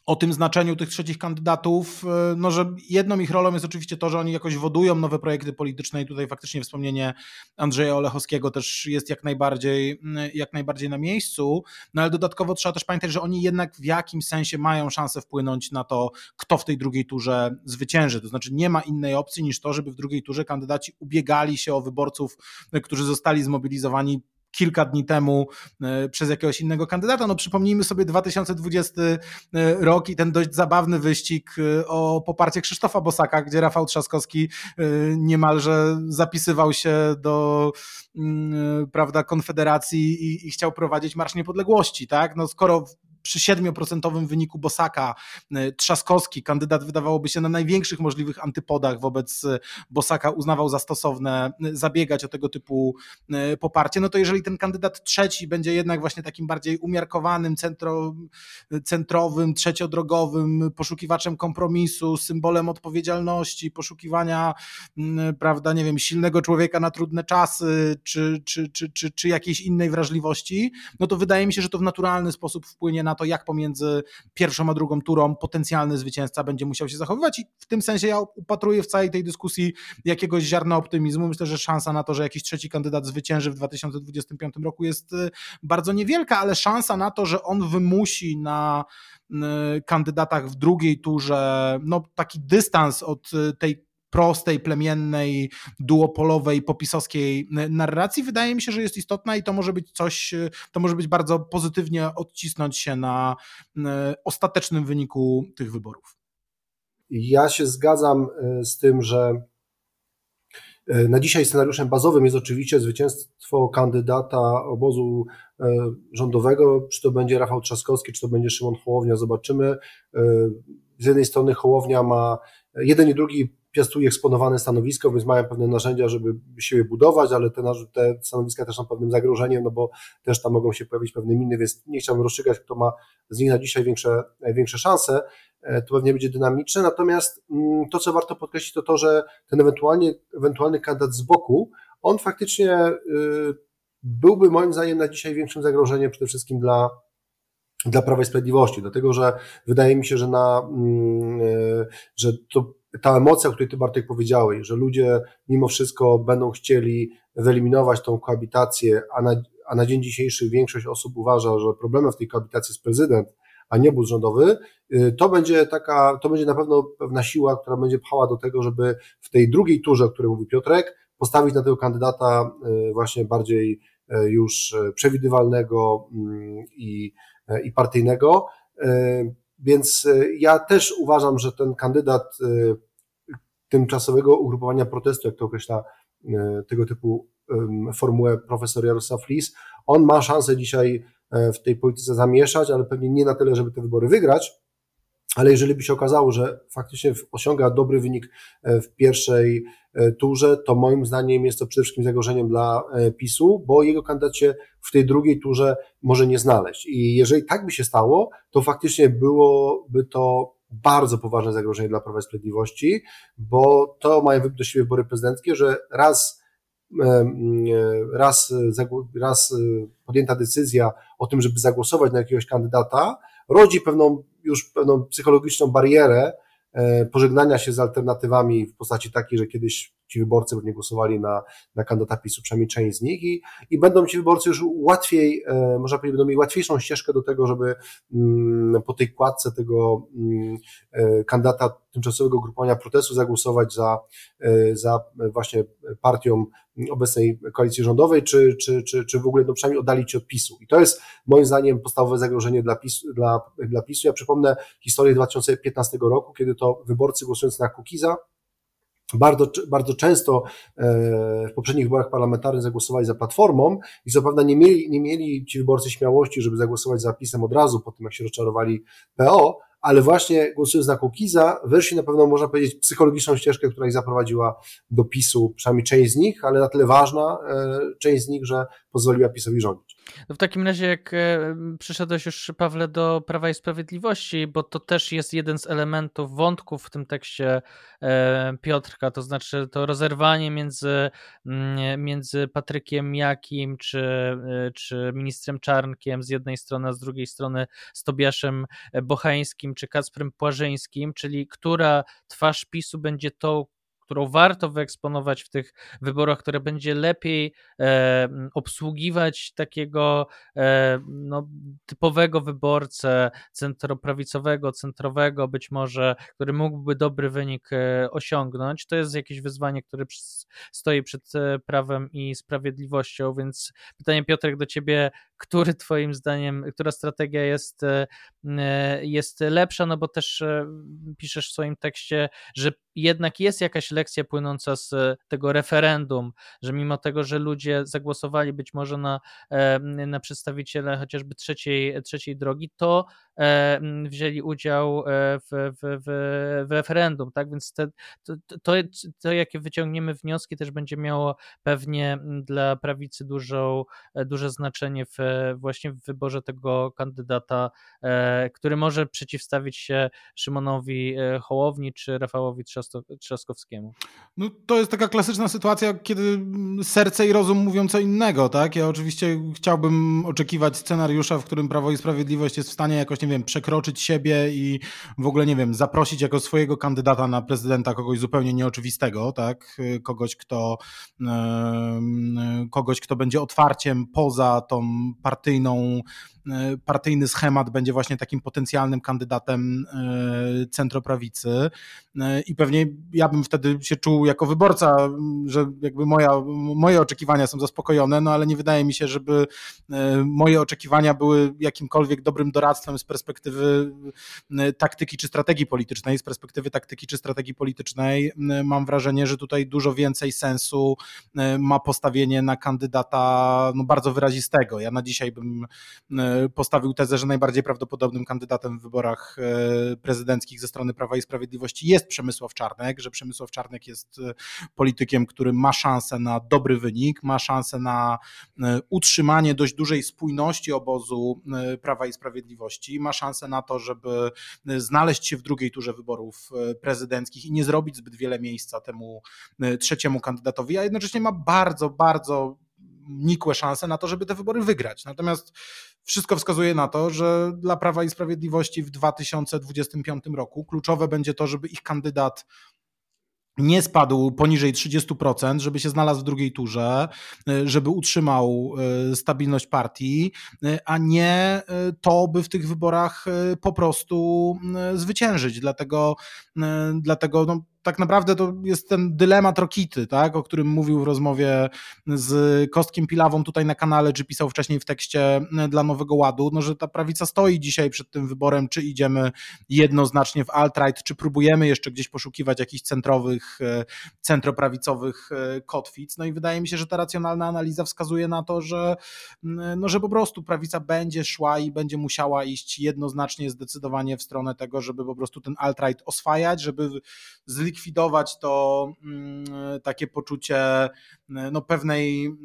o tym znaczeniu tych trzecich kandydatów, e, no że jedną ich rolą jest oczywiście to, że oni jakoś wodują nowe projekty polityczne i tutaj faktycznie wspomnienie Andrzeja Olechowskiego też jest jak najbardziej, jak najbardziej na miejscu, no ale dodatkowo trzeba też pamiętać, że oni jednak w jakimś sensie mają szansę wpłynąć na to, kto w tej drugiej turze zwycięży, to znaczy nie ma innej opcji niż to, żeby w drugiej turze kandydaci ubiegali się o wyborców, którzy zostali zmobilizowani kilka dni temu e, przez jakiegoś innego kandydata. No przypomnijmy sobie 2020 e, rok i ten dość zabawny wyścig e, o poparcie Krzysztofa Bosaka, gdzie Rafał Trzaskowski niemalże zapisywał się do mm, prawda, Konfederacji i, i chciał prowadzić Marsz Niepodległości, tak? No skoro przy 7% wyniku Bosaka e, Trzaskowski, kandydat wydawałoby się na największych możliwych antypodach wobec e, Bosaka, uznawał za stosowne e, zabiegać o tego typu poparcie, no to jeżeli ten kandydat trzeci będzie jednak właśnie takim bardziej umiarkowanym, centro, centrowym, trzeciodrogowym, poszukiwaczem kompromisu, symbolem odpowiedzialności, poszukiwania, prawda, nie wiem, silnego człowieka na trudne czasy, czy, czy, czy, czy, czy jakiejś innej wrażliwości, no to wydaje mi się, że to w naturalny sposób wpłynie na na to, jak pomiędzy pierwszą a drugą turą potencjalny zwycięzca będzie musiał się zachowywać i w tym sensie ja upatruję w całej tej dyskusji jakiegoś ziarna optymizmu. Myślę, że szansa na to, że jakiś trzeci kandydat zwycięży w 2025 roku jest y, bardzo niewielka, ale szansa na to, że on wymusi na y, kandydatach w drugiej turze no, taki dystans od y, tej prostej, plemiennej, duopolowej, popisowskiej narracji, wydaje mi się, że jest istotna i to może być coś, to może być bardzo pozytywnie odcisnąć się na ostatecznym wyniku tych wyborów. Ja się zgadzam e, z tym, że e, na dzisiaj scenariuszem bazowym jest oczywiście zwycięstwo kandydata obozu e, rządowego, czy to będzie Rafał Trzaskowski, czy to będzie Szymon Hołownia, zobaczymy. Z jednej strony Hołownia ma jeden i drugi piastuje eksponowane stanowisko, więc mają pewne narzędzia, żeby siebie budować, ale te, te stanowiska też są pewnym zagrożeniem, no bo też tam mogą się pojawić pewne miny, więc nie chciałbym rozstrzygać, kto ma z nich na dzisiaj większe, większe szanse. E, to pewnie będzie dynamiczne, natomiast mm, to, co warto podkreślić, to to, że ten ewentualnie, ewentualny kandydat z boku, on faktycznie y, byłby moim zdaniem na dzisiaj większym zagrożeniem przede wszystkim dla, dla Prawa i Sprawiedliwości, dlatego że wydaje mi się, że, na, mm, y, że to ta emocja, o której Ty Bartek powiedziałeś, że ludzie mimo wszystko będą chcieli wyeliminować tą koabitację, a na, a na dzień dzisiejszy większość osób uważa, że problemem w tej koabitacji jest prezydent, a nie obóz rządowy, y, to będzie taka, to będzie na pewno pewna siła, która będzie pchała do tego, żeby w tej drugiej turze, o której mówi Piotrek, postawić na tego kandydata y, właśnie bardziej y, już przewidywalnego mm, i, i partyjnego. Więc e, ja też uważam, że ten kandydat e, tymczasowego ugrupowania protestu, jak to określa e, tego typu formułę profesor Jarosław Lis, on ma szansę dzisiaj w tej polityce zamieszać, ale pewnie nie na tyle, żeby te wybory wygrać, ale jeżeli by się okazało, że faktycznie osiąga dobry wynik w pierwszej E, turze, to moim zdaniem jest to przede wszystkim zagrożeniem dla e, PiSu, bo jego kandydat się w tej drugiej turze może nie znaleźć. I jeżeli tak by się stało, to faktycznie byłoby to bardzo poważne zagrożenie dla Prawa i Sprawiedliwości, bo to mają do siebie wybory prezydenckie, że raz e, raz, raz podjęta decyzja o tym, żeby zagłosować na jakiegoś kandydata, rodzi pewną już pewną psychologiczną barierę E, pożegnania się z alternatywami w postaci takiej, że kiedyś ci wyborcy pewnie głosowali na, na kandydata PiSu, przynajmniej część z nich i, i będą ci wyborcy już łatwiej, e, można powiedzieć, będą mieli łatwiejszą ścieżkę do tego, żeby mm, po tej kładce tego mm, e, kandydata tymczasowego ugrupowania protestu zagłosować za, za właśnie partią obecnej koalicji rządowej, czy, czy, czy, czy w ogóle no przynajmniej oddalić od PiSu. I to jest moim zdaniem podstawowe zagrożenie dla PiSu. Dla, dla PiSu. Ja przypomnę historię 2015 roku, kiedy to wyborcy głosując na Kukiza bardzo, bardzo często e, w poprzednich wyborach parlamentarnych zagłosowali za Platformą i co prawda nie mieli, nie mieli ci wyborcy śmiałości, żeby zagłosować za PiSem od razu po tym, jak się rozczarowali PO, ale właśnie głosując na Kukiza, weszli na pewno, można powiedzieć, psychologiczną ścieżkę, która ich zaprowadziła do PiSu, przynajmniej część z nich, ale na tyle ważna e, część z nich, że pozwoliła PiSowi rządzić. No w takim razie, jak e, przyszedłeś już, Pawle, do Prawa i Sprawiedliwości, bo to też jest jeden z elementów, wątków w tym tekście e, Piotrka, to znaczy to rozerwanie między, mm, między Patrykiem Jakim czy, e, czy ministrem Czarnkiem z jednej strony, a z drugiej strony z Tobiaszem Bochańskim czy Kacprem Płażyńskim, czyli która twarz PiSu będzie tą, którą warto wyeksponować w tych wyborach, które będzie lepiej e, obsługiwać takiego e, no, typowego wyborcę centroprawicowego, centrowego, być może, który mógłby dobry wynik e, osiągnąć. To jest jakieś wyzwanie, które stoi przed e, prawem i sprawiedliwością, więc pytanie Piotrek do ciebie, który twoim zdaniem, która strategia jest, e, e, jest lepsza, no bo też piszesz w swoim tekście, że jednak jest jakaś lekcja płynąca z tego referendum, że mimo tego, że ludzie zagłosowali być może na, na przedstawiciele chociażby trzeciej, trzeciej drogi, to wzięli udział w, w, w, w referendum, tak? Więc te, to, to, to, jakie wyciągniemy wnioski, też będzie miało pewnie dla prawicy dużą, duże znaczenie w, właśnie w wyborze tego kandydata, który może przeciwstawić się Szymonowi Hołowni czy Rafałowi Trzaskowskiemu. No, to jest taka klasyczna sytuacja, kiedy serce i rozum mówią co innego, tak? Ja oczywiście chciałbym oczekiwać scenariusza, w którym Prawo i Sprawiedliwość jest w stanie jakoś, nie wiem, przekroczyć siebie i w ogóle, nie wiem, zaprosić jako swojego kandydata na prezydenta kogoś zupełnie nieoczywistego, tak? Kogoś, kto, kogoś, kto będzie otwarciem poza tą partyjną partyjny schemat będzie właśnie takim potencjalnym kandydatem e, centroprawicy e, i pewnie ja bym wtedy się czuł jako wyborca, że jakby moja, moje oczekiwania są zaspokojone, no ale nie wydaje mi się, żeby moje oczekiwania były jakimkolwiek dobrym doradztwem z perspektywy taktyki czy strategii politycznej. Z perspektywy taktyki czy strategii politycznej mam wrażenie, że tutaj dużo więcej sensu ma postawienie na kandydata no, bardzo wyrazistego. Ja na dzisiaj bym postawił tezę, że najbardziej prawdopodobnym kandydatem w wyborach e, prezydenckich ze strony Prawa i Sprawiedliwości jest Przemysław Czarnek, że Przemysław Czarnek jest e, politykiem, który ma szansę na dobry wynik, ma szansę na e, utrzymanie dość dużej spójności obozu Prawa i Sprawiedliwości, ma szansę na to, żeby znaleźć się w drugiej turze wyborów prezydenckich i nie zrobić zbyt wiele miejsca temu trzeciemu kandydatowi, a jednocześnie ma bardzo, bardzo nikłe szanse na to, żeby te wybory wygrać. Natomiast wszystko wskazuje na to, że dla Prawa i Sprawiedliwości w 2025 roku kluczowe będzie to, żeby ich kandydat nie spadł poniżej 30%, żeby się znalazł w drugiej turze, żeby utrzymał e, stabilność partii, e, a nie e, to, by w tych wyborach po prostu zwyciężyć. Dlatego, dlatego no, tak naprawdę to jest ten dylemat Rokity, tak, o którym mówił w rozmowie z Kostkiem Pilawą tutaj na kanale, czy pisał wcześniej w tekście dla Nowego Ładu, no, że ta prawica stoi dzisiaj przed tym wyborem, czy idziemy jednoznacznie w alt-right, czy próbujemy jeszcze gdzieś poszukiwać jakichś centrowych, e, centroprawicowych e, kotwic. No i wydaje mi się, że ta racjonalna analiza wskazuje na to, że, no, że po prostu prawica będzie szła i będzie musiała iść jednoznacznie, zdecydowanie w stronę tego, żeby po prostu ten alt-right oswajać, żeby zlikwidować zlikwidować to mm, takie poczucie no, pewnej,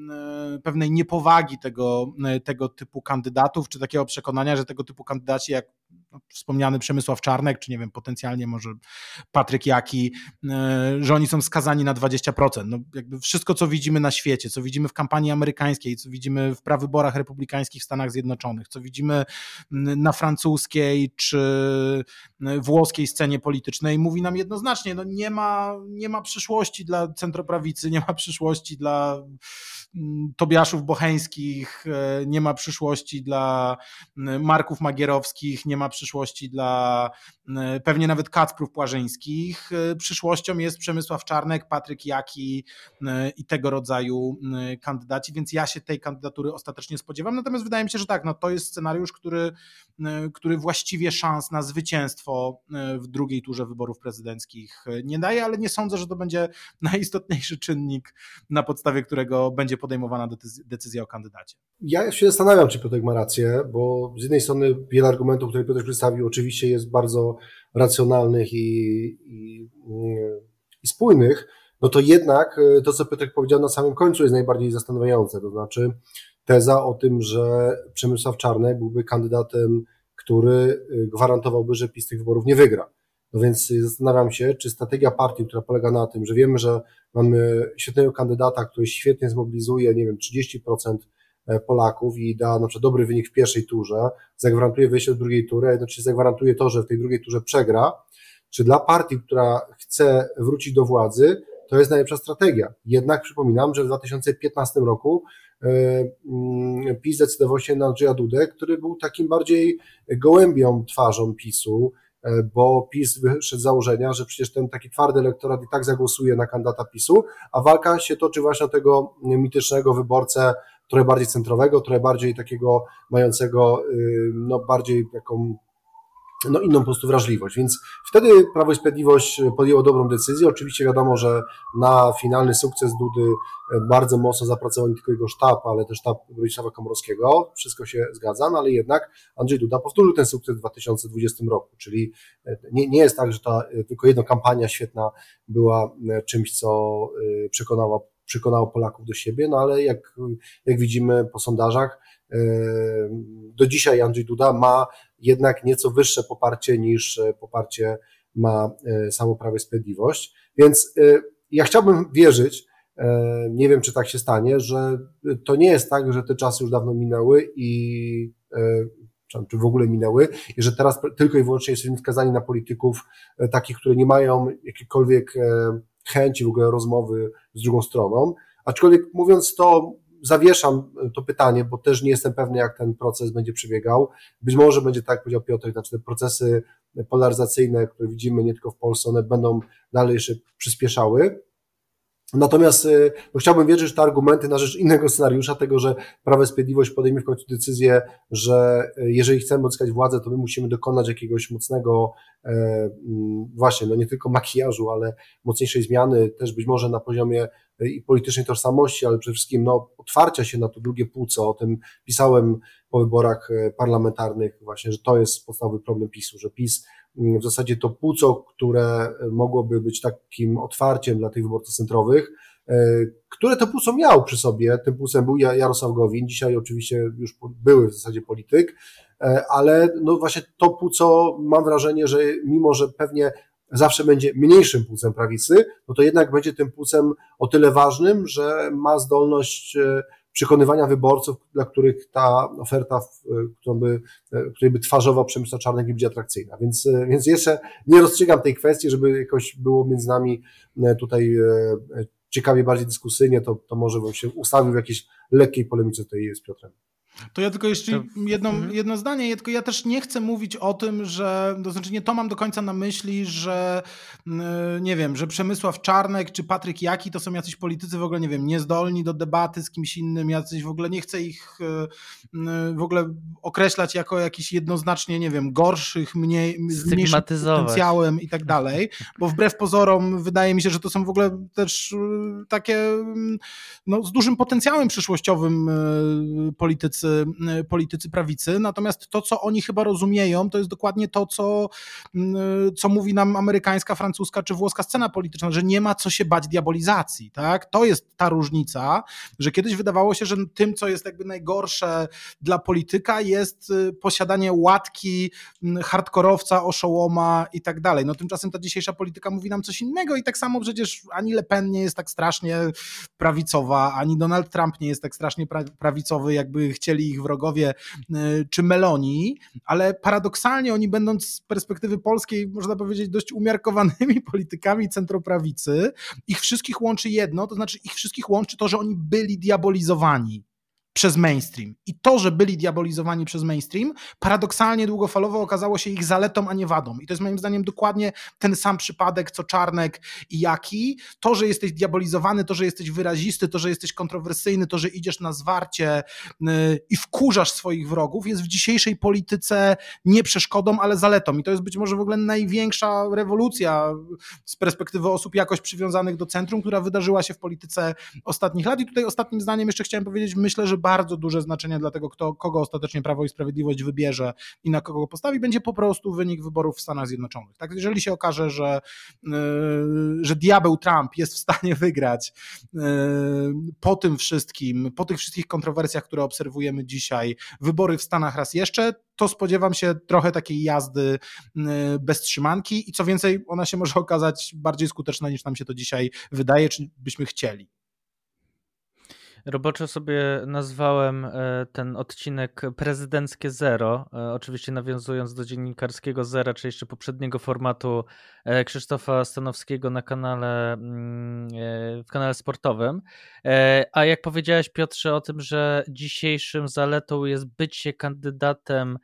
pewnej niepowagi tego, tego typu kandydatów, czy takiego przekonania, że tego typu kandydaci jak wspomniany Przemysław Czarnek, czy nie wiem, potencjalnie może Patryk Jaki, że oni są skazani na 20%. No, jakby wszystko, co widzimy na świecie, co widzimy w kampanii amerykańskiej, co widzimy w prawyborach republikańskich w Stanach Zjednoczonych, co widzimy na francuskiej czy włoskiej scenie politycznej, mówi nam jednoznacznie, no nie ma, nie ma przyszłości dla centroprawicy, nie ma przyszłości dla Tobiaszów Bocheńskich, e, nie ma przyszłości dla Marków Magierowskich, nie ma przyszłości dla pewnie nawet Kacprów Płażyńskich. E, przyszłością jest Przemysław Czarnek, Patryk Jaki i tego rodzaju kandydaci, więc ja się tej kandydatury ostatecznie spodziewam. Natomiast wydaje mi się, że tak, no to jest scenariusz, który, który właściwie szans na zwycięstwo w drugiej turze wyborów prezydenckich nie daje, ale nie sądzę, że to będzie najistotniejszy czynnik, na podstawie którego będzie podejmowana decyzja o kandydacie. Ja się zastanawiam, czy Piotrek ma rację, bo z jednej strony wiele argumentów, które Piotr przedstawił, oczywiście jest bardzo racjonalnych i, i, i spójnych, no to jednak e, to, co Piotrek powiedział na samym końcu jest najbardziej zastanawiające, to znaczy teza o tym, że Przemysław Czarnek byłby kandydatem, który gwarantowałby, że PiS tych wyborów nie wygra. No więc zastanawiam się, czy strategia partii, która polega na tym, że wiemy, że mamy świetnego kandydata, który świetnie zmobilizuje, nie wiem, 30% e, Polaków i da na przykład dobry wynik w pierwszej turze, zagwarantuje wyjście do drugiej tury, a jednocześnie zagwarantuje to, że w tej drugiej turze przegra, czy dla partii, która chce wrócić do władzy, to jest najlepsza strategia. Jednak przypominam, że w 2015 roku e, mm, PiS zdecydował się na Andrzeja Dudę, który był takim bardziej gołębią twarzą PiSu, E, bo PiS wyszedł z założenia, że przecież ten taki twardy elektorat i tak zagłosuje na kandydata PiSu, a walka się toczy właśnie o tego mitycznego wyborcę trochę bardziej centrowego, trochę bardziej takiego mającego no bardziej taką no, inną po prostu wrażliwość. Więc wtedy Prawo i Sprawiedliwość podjęło dobrą decyzję. Oczywiście wiadomo, że na finalny sukces Dudy e, bardzo mocno zapracował nie tylko jego sztab, ale też sztab Bronisława Komorowskiego. Wszystko się zgadza, no ale jednak Andrzej Duda powtórzył ten sukces w 2020 roku, czyli e, nie, nie jest tak, że ta e, tylko jedna kampania świetna była czymś, co przekonała przekonało Polaków do siebie, no ale jak, jak widzimy po sondażach, do dzisiaj Andrzej Duda ma jednak nieco wyższe poparcie niż e, poparcie ma e, samo Prawo i Sprawiedliwość. Więc e, ja chciałbym wierzyć, nie wiem czy tak się stanie, że to nie jest tak, że te czasy już dawno minęły i czy w ogóle minęły i że teraz tylko i wyłącznie jesteśmy skazani na polityków takich, które nie mają jakiejkolwiek chęci w ogóle rozmowy z drugą stroną. Aczkolwiek mówiąc to, zawieszam to pytanie, bo też nie jestem pewny, jak ten proces będzie przebiegał. Być może będzie tak, jak powiedział Piotr, znaczy te procesy polaryzacyjne, które widzimy nie tylko w Polsce, one będą dalej jeszcze przyspieszały. Natomiast y, no, chciałbym wierzyć, że te argumenty na rzecz innego scenariusza, tego, że Prawo i Sprawiedliwość podejmie w końcu decyzję, że y, jeżeli chcemy odzyskać władzę, to my musimy dokonać jakiegoś mocnego, e, mm, właśnie, no nie tylko makijażu, ale mocniejszej zmiany, też być może na poziomie y, i politycznej tożsamości, ale przede wszystkim no, otwarcia się na to drugie płuco. O tym pisałem po wyborach e, parlamentarnych, właśnie, że to jest podstawowy problem PiSu, że PiS w zasadzie to płuco, które mogłoby być takim otwarciem dla tych wyborców centrowych, e, które to płuco miał przy sobie. Tym płucem był Jarosław Gowin, dzisiaj oczywiście już były w zasadzie polityk, e, ale no właśnie to płuco mam wrażenie, że mimo, że pewnie zawsze będzie mniejszym płucem prawicy, no to jednak będzie tym płucem o tyle ważnym, że ma zdolność e, przekonywania wyborców, dla których ta oferta, którą by, której by twarzował Przemysław Czarnek będzie atrakcyjna. Więc, więc jeszcze nie rozstrzygam tej kwestii, żeby jakoś było między nami e, tutaj e, ciekawie, bardziej dyskusyjnie, to, to może bym się ustawił w jakiejś lekkiej polemice tutaj z Piotrem. To ja tylko jeszcze jedno, mhm. jedno zdanie, tylko ja też nie chcę mówić o tym, że, to znaczy nie to mam do końca na myśli, że nie wiem, że Przemysław Czarnek czy Patryk Jaki to są jacyś politycy w ogóle, nie wiem, niezdolni do debaty z kimś innym, jacyś w ogóle nie chcę ich w ogóle określać jako jakiś jednoznacznie, nie wiem, gorszych, mniej, z mniejszym potencjałem i tak dalej, bo wbrew pozorom wydaje mi się, że to są w ogóle też takie no, z dużym potencjałem przyszłościowym politycy politycy, politycy prawicy. Natomiast to, co oni chyba rozumieją, to jest dokładnie to, co, co mówi nam amerykańska, francuska czy włoska scena polityczna, że nie ma co się bać diabolizacji. Tak? To jest ta różnica, że kiedyś wydawało się, że tym, co jest jakby najgorsze dla polityka, jest y, posiadanie łatki, hardkorowca, oszołoma i tak dalej. No tymczasem ta dzisiejsza polityka mówi nam coś innego i tak samo przecież ani Le Pen nie jest tak strasznie prawicowa, ani Donald Trump nie jest tak strasznie prawicowy, jakby chcieli ich wrogowie y, czy Meloni, ale paradoksalnie oni będąc z perspektywy polskiej, można powiedzieć, dość umiarkowanymi politykami centroprawicy, ich wszystkich łączy jedno, to znaczy ich wszystkich łączy to, że oni byli diabolizowani przez mainstream. I to, że byli diabolizowani przez mainstream, paradoksalnie długofalowo okazało się ich zaletą, a nie wadą. I to jest moim zdaniem dokładnie ten sam przypadek, co Czarnek i Jaki. To, że jesteś diabolizowany, to, że jesteś wyrazisty, to, że jesteś kontrowersyjny, to, że idziesz na zwarcie yy, i wkurzasz swoich wrogów, jest w dzisiejszej polityce nie przeszkodą, ale zaletą. I to jest być może w ogóle największa rewolucja z perspektywy osób jakoś przywiązanych do centrum, która wydarzyła się w polityce ostatnich lat. I tutaj ostatnim zdaniem jeszcze chciałem powiedzieć, myślę, że bardzo duże znaczenie dla tego, kto, kogo ostatecznie Prawo i Sprawiedliwość wybierze i na kogo postawi, będzie po prostu wynik wyborów w Stanach Zjednoczonych. Tak, jeżeli się okaże, że, że diabeł Trump jest w stanie wygrać po tym wszystkim, po tych wszystkich kontrowersjach, które obserwujemy dzisiaj, wybory w Stanach raz jeszcze, to spodziewam się trochę takiej jazdy bez trzymanki i co więcej, ona się może okazać bardziej skuteczna niż nam się to dzisiaj wydaje, czy byśmy chcieli. Roboczo sobie nazwałem e, ten odcinek prezydenckie zero, e, oczywiście nawiązując do dziennikarskiego zera, czy jeszcze poprzedniego formatu e, Krzysztofa Stanowskiego na kanale, mm, w kanale sportowym. A jak powiedziałeś Piotrze o tym, że dzisiejszym zaletą jest bycie kandydatem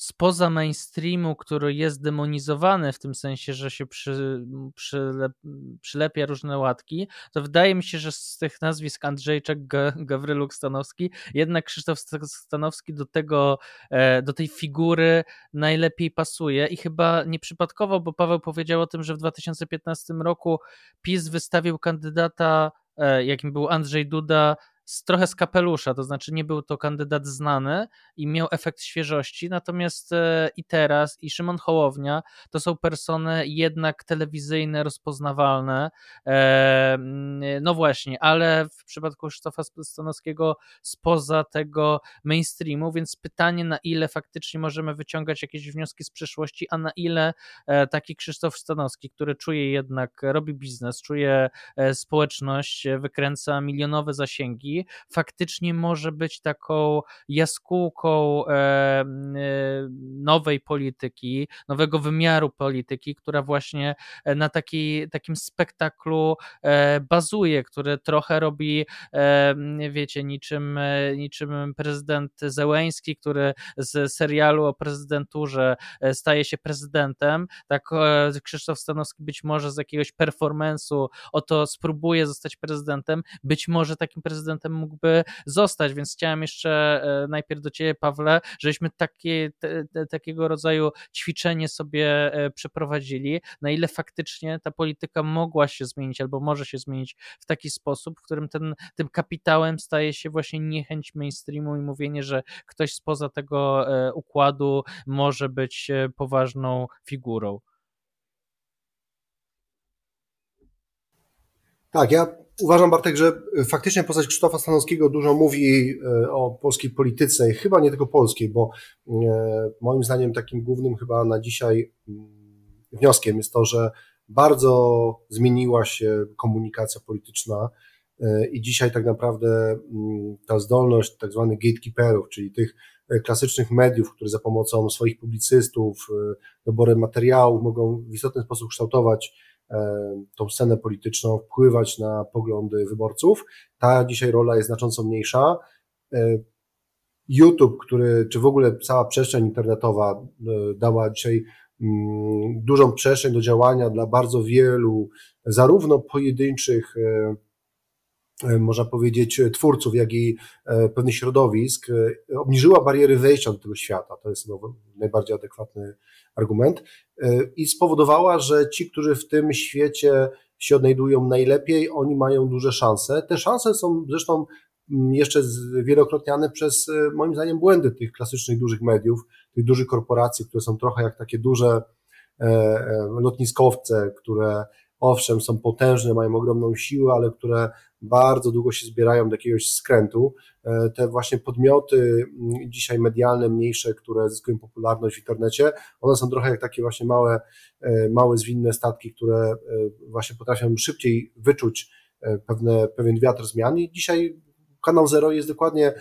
spoza mainstreamu, który jest demonizowany w tym sensie, że się przy, przylep, przylepia różne łatki, to wydaje mi się, że z tych nazwisk Andrzejczak, Gawryluk, Stanowski, jednak Krzysztof Stanowski do tego, e, do tej figury najlepiej pasuje i chyba nieprzypadkowo, bo Paweł powiedział o tym, że w 2015 roku PiS wystawił kandydata e, jakim był Andrzej Duda, z, trochę z kapelusza, to znaczy nie był to kandydat znany i miał efekt świeżości, natomiast e, i teraz, i Szymon Hołownia to są persony jednak telewizyjne, rozpoznawalne. E, no właśnie, ale w przypadku Krzysztofa Stanowskiego spoza tego mainstreamu, więc pytanie, na ile faktycznie możemy wyciągać jakieś wnioski z przeszłości, a na ile e, taki Krzysztof Stanowski, który czuje jednak, robi biznes, czuje społeczność, wykręca milionowe zasięgi, faktycznie może być taką jaskółką e, e, nowej polityki, nowego wymiaru polityki, która właśnie e, na taki, takim spektaklu bazuje, który trochę robi, wiecie, niczym, niczym prezydent Zełęński, który z serialu o prezydenturze staje się prezydentem, tak Krzysztof Stanowski być może z jakiegoś performance'u oto spróbuje zostać prezydentem, być może takim prezydentem mógłby zostać, więc chciałem jeszcze e, najpierw do Ciebie, Pawle, żebyśmy takie, te, takiego rodzaju ćwiczenie sobie e, przeprowadzili, na ile faktycznie ta polityka mogła się zmienić albo może się zmienić w taki sposób, w którym ten, tym kapitałem staje się właśnie niechęć mainstreamu i mówienie, że ktoś spoza tego e, układu może być poważną figurą. Tak, ja uważam, Bartek, że faktycznie postać Krzysztofa Stanowskiego dużo mówi e, o polskiej polityce chyba nie tylko polskiej, bo e, moim zdaniem takim głównym chyba na dzisiaj mm, wnioskiem jest to, że bardzo zmieniła się komunikacja polityczna e, i dzisiaj tak naprawdę mm, ta zdolność tak zwanych gatekeeperów, czyli tych klasycznych mediów, które za pomocą swoich publicystów, doborem materiałów mogą w istotny sposób kształtować E, tą scenę polityczną, wpływać na poglądy wyborców. Ta dzisiaj rola jest znacząco mniejsza. E, YouTube, który, czy w ogóle cała przestrzeń internetowa e, dała dzisiaj mm, dużą przestrzeń do działania dla bardzo wielu, zarówno pojedynczych E, można powiedzieć, twórców, jak i e, pewnych środowisk, e, obniżyła bariery wejścia do tego świata. To jest najbardziej adekwatny argument. I spowodowała, że ci, którzy w tym świecie się odnajdują najlepiej, oni mają duże szanse. Te szanse są zresztą mm, jeszcze wielokrotniane przez, moim zdaniem, błędy tych klasycznych dużych mediów, tych dużych korporacji, które są trochę jak takie duże lotniskowce, które owszem, są potężne, mają ogromną siłę, ale które bardzo długo się zbierają do jakiegoś skrętu. E, te właśnie podmioty mm, dzisiaj medialne, mniejsze, które zyskują popularność w internecie, one są trochę jak takie właśnie małe, e, małe zwinne statki, które e, właśnie potrafią szybciej wyczuć pewne, pewien wiatr zmian i dzisiaj Kanał Zero jest dokładnie,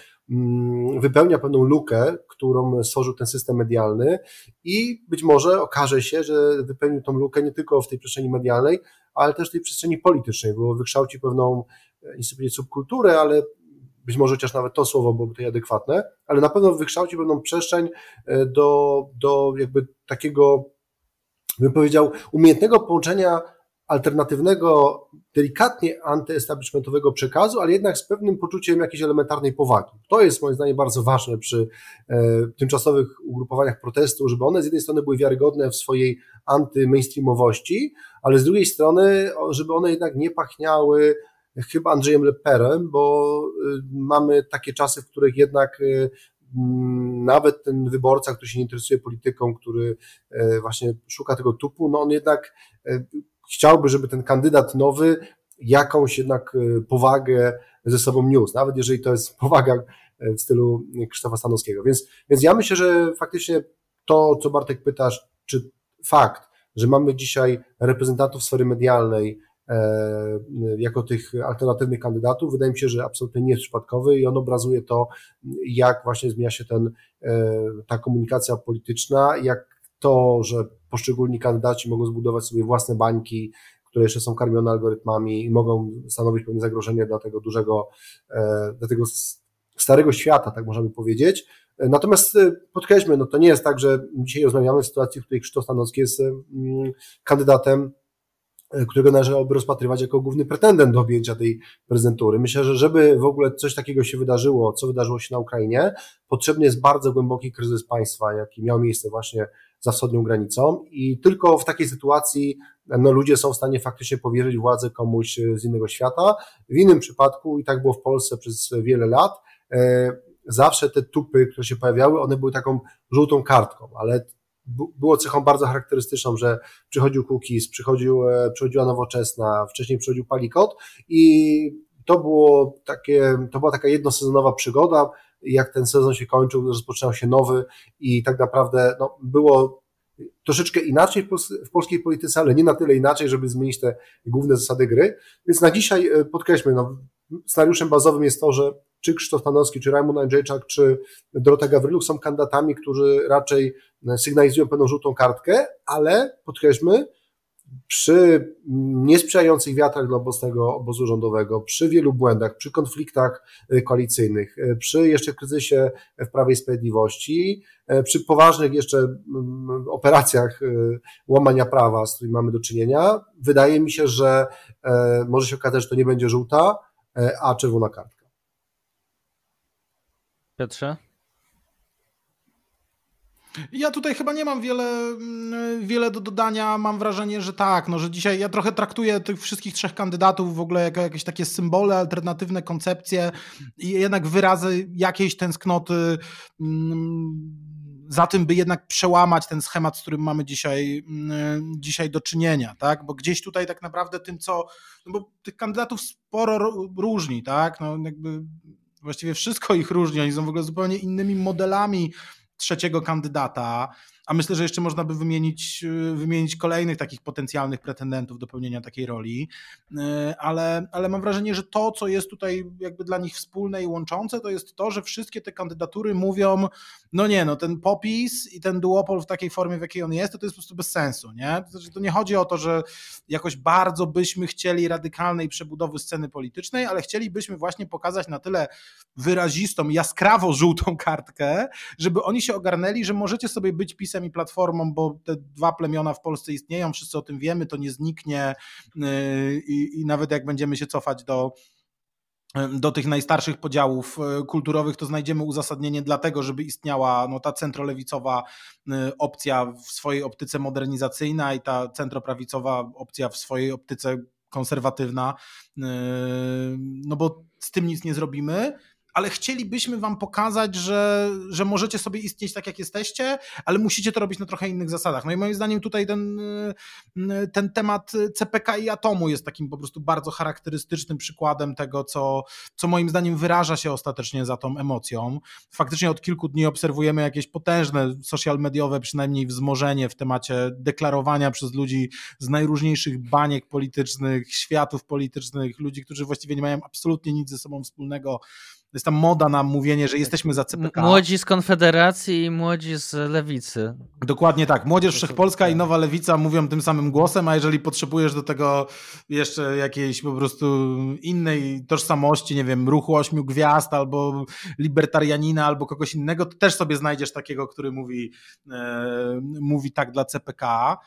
wypełnia pewną lukę, którą stworzył ten system medialny i być może okaże się, że wypełnił tą lukę nie tylko w tej przestrzeni medialnej, ale też w tej przestrzeni politycznej, bo wykształci pewną, e, powiedzieć subkulturę, ale być może chociaż nawet to słowo byłoby tutaj adekwatne, ale na pewno wykształci pewną przestrzeń e, do, do jakby takiego, bym powiedział, umiejętnego połączenia alternatywnego, delikatnie antyestablishmentowego przekazu, ale jednak z pewnym poczuciem jakiejś elementarnej powagi. To jest moim zdaniem bardzo ważne przy e, tymczasowych ugrupowaniach protestu, żeby one z jednej strony były wiarygodne w swojej antymainstreamowości, ale z drugiej strony, żeby one jednak nie pachniały chyba Andrzejem Leperem, bo mamy takie czasy, w których jednak mm, nawet ten wyborca, który się nie interesuje polityką, który właśnie szuka tego tupu, no on jednak chciałby, żeby ten kandydat nowy jakąś jednak powagę ze sobą niósł, nawet jeżeli to jest powaga w stylu Krzysztofa Stanowskiego. Więc, więc ja myślę, że faktycznie to, co Bartek pytasz, czy fakt, że mamy dzisiaj reprezentantów sfery medialnej e, jako tych alternatywnych kandydatów, wydaje mi się, że absolutnie nie jest przypadkowy i on obrazuje to, jak właśnie zmienia się ten, e, ta komunikacja polityczna, jak to, że poszczególni kandydaci mogą zbudować sobie własne bańki, które jeszcze są karmione algorytmami i mogą stanowić pewne zagrożenie dla tego dużego, e, dla tego starego świata, tak możemy powiedzieć. Natomiast e, podkreślmy, no to nie jest tak, że dzisiaj rozmawiamy w sytuacji, w której Krzysztof Stanowski jest kandydatem, e, którego należałoby rozpatrywać jako główny pretendent do objęcia tej prezydentury. Myślę, że żeby w ogóle coś takiego się wydarzyło, co wydarzyło się na Ukrainie, potrzebny jest bardzo głęboki kryzys państwa, jaki miał miejsce właśnie za wschodnią granicą. I tylko w takiej sytuacji no, ludzie są w stanie faktycznie powierzyć władzę komuś z innego świata. W innym przypadku, i tak było w Polsce przez wiele lat, e, zawsze te tupy, które się pojawiały, one były taką żółtą kartką, ale było cechą bardzo charakterystyczną, że przychodził Cookies, przychodził, e, przychodziła Nowoczesna, wcześniej przychodził Palikot. I to było takie, to była taka jednosezonowa przygoda, jak ten sezon się kończył, rozpoczynał się nowy i tak naprawdę no, było troszeczkę inaczej w polskiej polityce, ale nie na tyle inaczej, żeby zmienić te główne zasady gry. Więc na dzisiaj e, podkreślmy, no, scenariuszem bazowym jest to, że czy Krzysztof Stanowski, czy Rajmund Andrzejczak, czy Dorota Gawryluk są kandydatami, którzy raczej sygnalizują pewną żółtą kartkę, ale podkreślmy, przy niesprzyjających wiatrach dla obecnego obozu rządowego, przy wielu błędach, przy konfliktach y, koalicyjnych, y, przy jeszcze kryzysie w Prawie i Sprawiedliwości, y, przy poważnych jeszcze mm, operacjach łamania prawa, z którymi mamy do czynienia, wydaje mi się, że może się okazać, że to nie będzie żółta, a czerwona kartka. Piotrze? Ja tutaj chyba nie mam wiele, mm, wiele do dodania. Mam wrażenie, że tak, no, że dzisiaj ja trochę traktuję tych wszystkich trzech kandydatów w ogóle jako jakieś takie symbole, alternatywne koncepcje i jednak wyrazy jakiejś tęsknoty mm, za tym, by jednak przełamać ten schemat, z którym mamy dzisiaj, mm, dzisiaj do czynienia, tak? Bo gdzieś tutaj tak naprawdę tym, co, no bo tych kandydatów sporo różni, tak? No jakby właściwie wszystko ich różni, oni są w ogóle zupełnie innymi modelami trzeciego kandydata, a myślę, że jeszcze można by wymienić, y, wymienić kolejnych takich potencjalnych pretendentów do pełnienia takiej roli, y, ale, ale mam wrażenie, że to, co jest tutaj jakby dla nich wspólne i łączące, to jest to, że wszystkie te kandydatury mówią, no nie, no ten popis i ten duopol w takiej formie, w jakiej on jest, to, to jest po prostu bez sensu, nie? To, znaczy, to nie chodzi o to, że jakoś bardzo byśmy chcieli radykalnej przebudowy sceny politycznej, ale chcielibyśmy właśnie pokazać na tyle wyrazistą, jaskrawo żółtą kartkę, żeby oni się ogarnęli, że możecie sobie być pisem i Platformą, bo te dwa plemiona w Polsce istnieją, wszyscy o tym wiemy, to nie zniknie yy, i, i nawet jak będziemy się cofać do do tych najstarszych podziałów yy, kulturowych, to znajdziemy uzasadnienie dlatego, żeby istniała no, ta centrolewicowa opcja w swojej optyce modernizacyjna i ta centroprawicowa opcja w swojej optyce konserwatywna, no bo z tym nic nie zrobimy ale chcielibyśmy wam pokazać, że, że możecie sobie istnieć tak, jak jesteście, ale musicie to robić na trochę innych zasadach. No i moim zdaniem tutaj ten, ten temat CPK i atomu jest takim po prostu bardzo charakterystycznym przykładem tego, co, co moim zdaniem wyraża się ostatecznie za tą emocją. Faktycznie od kilku dni obserwujemy jakieś potężne social mediowe przynajmniej wzmożenie w temacie deklarowania przez ludzi z najróżniejszych baniek politycznych, światów politycznych, ludzi, którzy właściwie nie mają absolutnie nic ze sobą wspólnego jest tam moda na mówienie, że jesteśmy za CPK. Młodzi z Konfederacji i młodzi z Lewicy. Dokładnie tak. Młodzież Wszechpolska i Nowa Lewica mówią tym samym głosem, a jeżeli potrzebujesz do tego jeszcze jakiejś po prostu innej tożsamości, nie wiem, ruchu ośmiu gwiazd albo libertarianina albo kogoś innego, to też sobie znajdziesz takiego, który mówi, e, mówi tak dla CPK.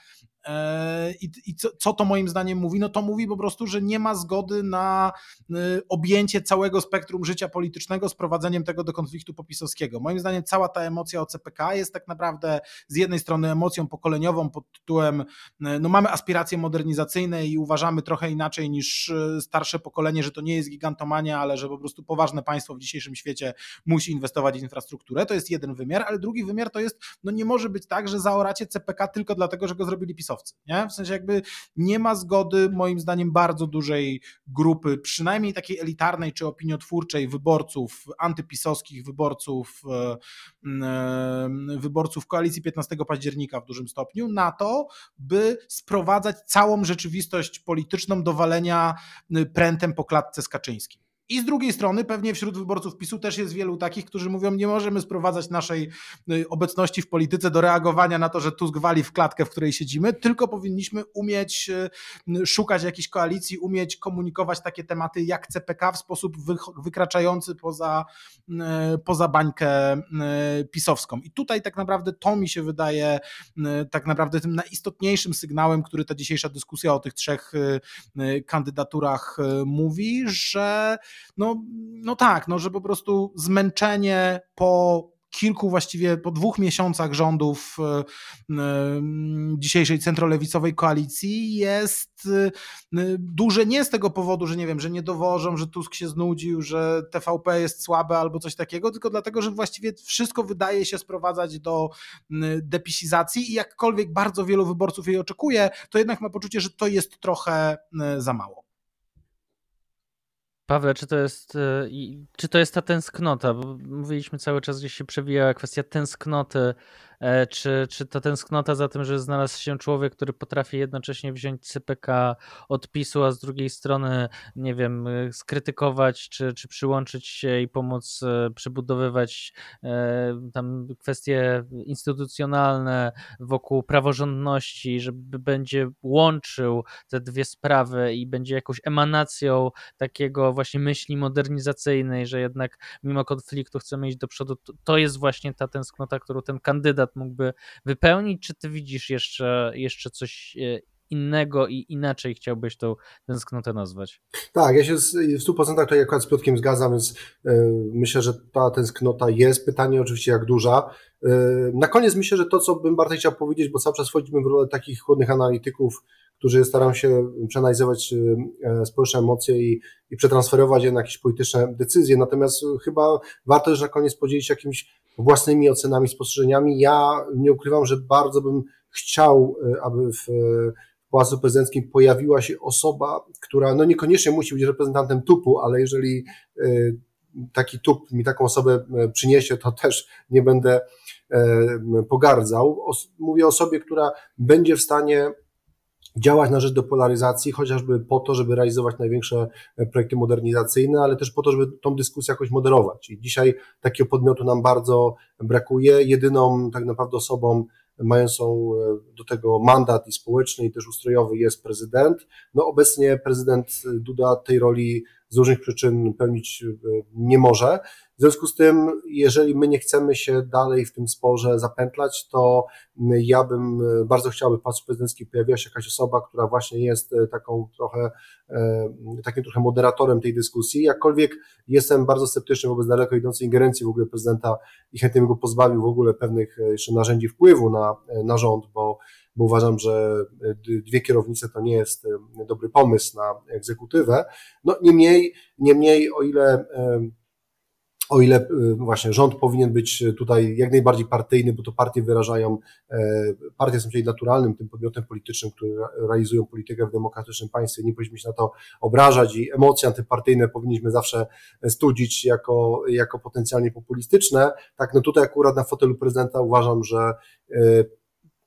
E, I, i co, co, to moim zdaniem mówi? No to mówi po prostu, że nie ma zgody na e, objęcie całego spektrum życia politycznego z prowadzeniem tego do konfliktu popisowskiego. Moim zdaniem cała ta emocja o CPK jest tak naprawdę z jednej strony emocją pokoleniową pod tytułem e, no mamy aspiracje modernizacyjne i uważamy trochę inaczej niż starsze pokolenie, że to nie jest gigantomania, ale że po prostu poważne państwo w dzisiejszym świecie musi inwestować w infrastrukturę. To jest jeden wymiar, ale drugi wymiar to jest, no nie może być tak, że zaoracie CPK tylko dlatego, że go zrobili pisowcy pisowcy. Nie? W sensie jakby nie ma zgody, moim zdaniem, bardzo dużej grupy, przynajmniej takiej elitarnej czy opiniotwórczej wyborców, antypisowskich wyborców, e, e, wyborców koalicji 15 października w dużym stopniu, na to, by sprowadzać całą rzeczywistość polityczną do walenia prętem po klatce z Kaczyńskim. I z drugiej strony pewnie wśród wyborców PiSu też jest wielu takich, którzy mówią, nie możemy sprowadzać naszej y, obecności w polityce do reagowania na to, że Tusk wali w klatkę, w której siedzimy, tylko powinniśmy umieć y, szukać jakiejś koalicji, umieć komunikować takie tematy jak CPK w sposób wykraczający poza, y, poza bańkę pisowską. I tutaj tak naprawdę to mi się wydaje tak naprawdę tym najistotniejszym sygnałem, który ta dzisiejsza dyskusja o tych trzech kandydaturach mówi, że no, no tak, no, że po prostu zmęczenie po kilku właściwie po dwóch miesiącach rządów e, e, dzisiejszej centrolewicowej koalicji jest e, duże nie z tego powodu, że nie wiem, że nie dowożą, że Tusk się znudził, że TVP jest słabe albo coś takiego, tylko dlatego, że właściwie wszystko wydaje się sprowadzać do depisizacji i jakkolwiek bardzo wielu wyborców jej oczekuje, to jednak ma poczucie, że to jest trochę za mało. Pawle, czy to jest, e, czy to jest ta tęsknota? Bo mówiliśmy cały czas, gdzieś się przewijała kwestia tęsknoty czy, czy to tęsknota za tym, że znalazł się człowiek, który potrafi jednocześnie wziąć CPK od PiSu, a z drugiej strony, nie wiem, e, skrytykować, czy, czy przyłączyć się i pomóc e, przebudowywać tam kwestie instytucjonalne wokół praworządności, żeby będzie łączył te dwie sprawy i będzie jakąś emanacją takiego właśnie myśli modernizacyjnej, że jednak mimo konfliktu chcemy iść do przodu. To jest właśnie ta tęsknota, którą ten kandydat mógłby wypełnić, czy ty widzisz jeszcze, jeszcze coś e, innego i inaczej chciałbyś tą tęsknotę nazwać? Tak, ja się w 100% tutaj akurat z Piotkiem zgadzam, więc e, myślę, że ta tęsknota jest. Pytanie oczywiście jak duża. E, na koniec myślę, że to, co bym bardzo chciał powiedzieć, bo cały czas wchodzimy w rolę takich chłodnych analityków, którzy starają się przeanalizować społeczne emocje i, i przetransferować je na jakieś polityczne decyzje. Natomiast chyba warto też na koniec podzielić się jakimś własnymi ocenami, spostrzeżeniami. Ja nie ukrywam, że bardzo bym chciał, e, aby w Pałacu Prezydenckim pojawiła się osoba, która no niekoniecznie musi być reprezentantem tupu, ale jeżeli e, taki tup mi taką osobę e, przyniesie, to też nie będę pogardzał. Mówię o osobie, która będzie w stanie działać na rzecz depolaryzacji, chociażby po to, żeby realizować największe e, projekty modernizacyjne, ale też po to, żeby tą dyskusję jakoś moderować. I dzisiaj takiego podmiotu nam bardzo brakuje. Jedyną tak naprawdę osobą mającą e, do tego mandat i społeczny, i też ustrojowy jest prezydent. No obecnie prezydent Duda tej roli z różnych przyczyn pełnić e, nie może. W związku z tym, jeżeli my nie chcemy się dalej w tym sporze zapętlać, to ja bym e, bardzo chciał, by w Pałacu Prezydenckim pojawiła się jakaś osoba, która właśnie jest e, taką trochę, takim trochę moderatorem tej dyskusji. Jakkolwiek jestem bardzo sceptyczny wobec daleko idącej ingerencji w ogóle prezydenta i chętnie go pozbawił w ogóle pewnych jeszcze narzędzi wpływu na, na rząd, bo bo uważam, że dwie kierownice to nie jest dobry pomysł na egzekutywę. No niemniej, niemniej o ile o ile właśnie rząd powinien być tutaj jak najbardziej partyjny, bo to partie wyrażają, partie są tutaj naturalnym tym podmiotem politycznym, które realizują politykę w demokratycznym państwie, nie powinniśmy się na to obrażać i emocje antypartyjne powinniśmy zawsze studzić jako, jako potencjalnie populistyczne. Tak, no tutaj akurat na fotelu prezydenta uważam, że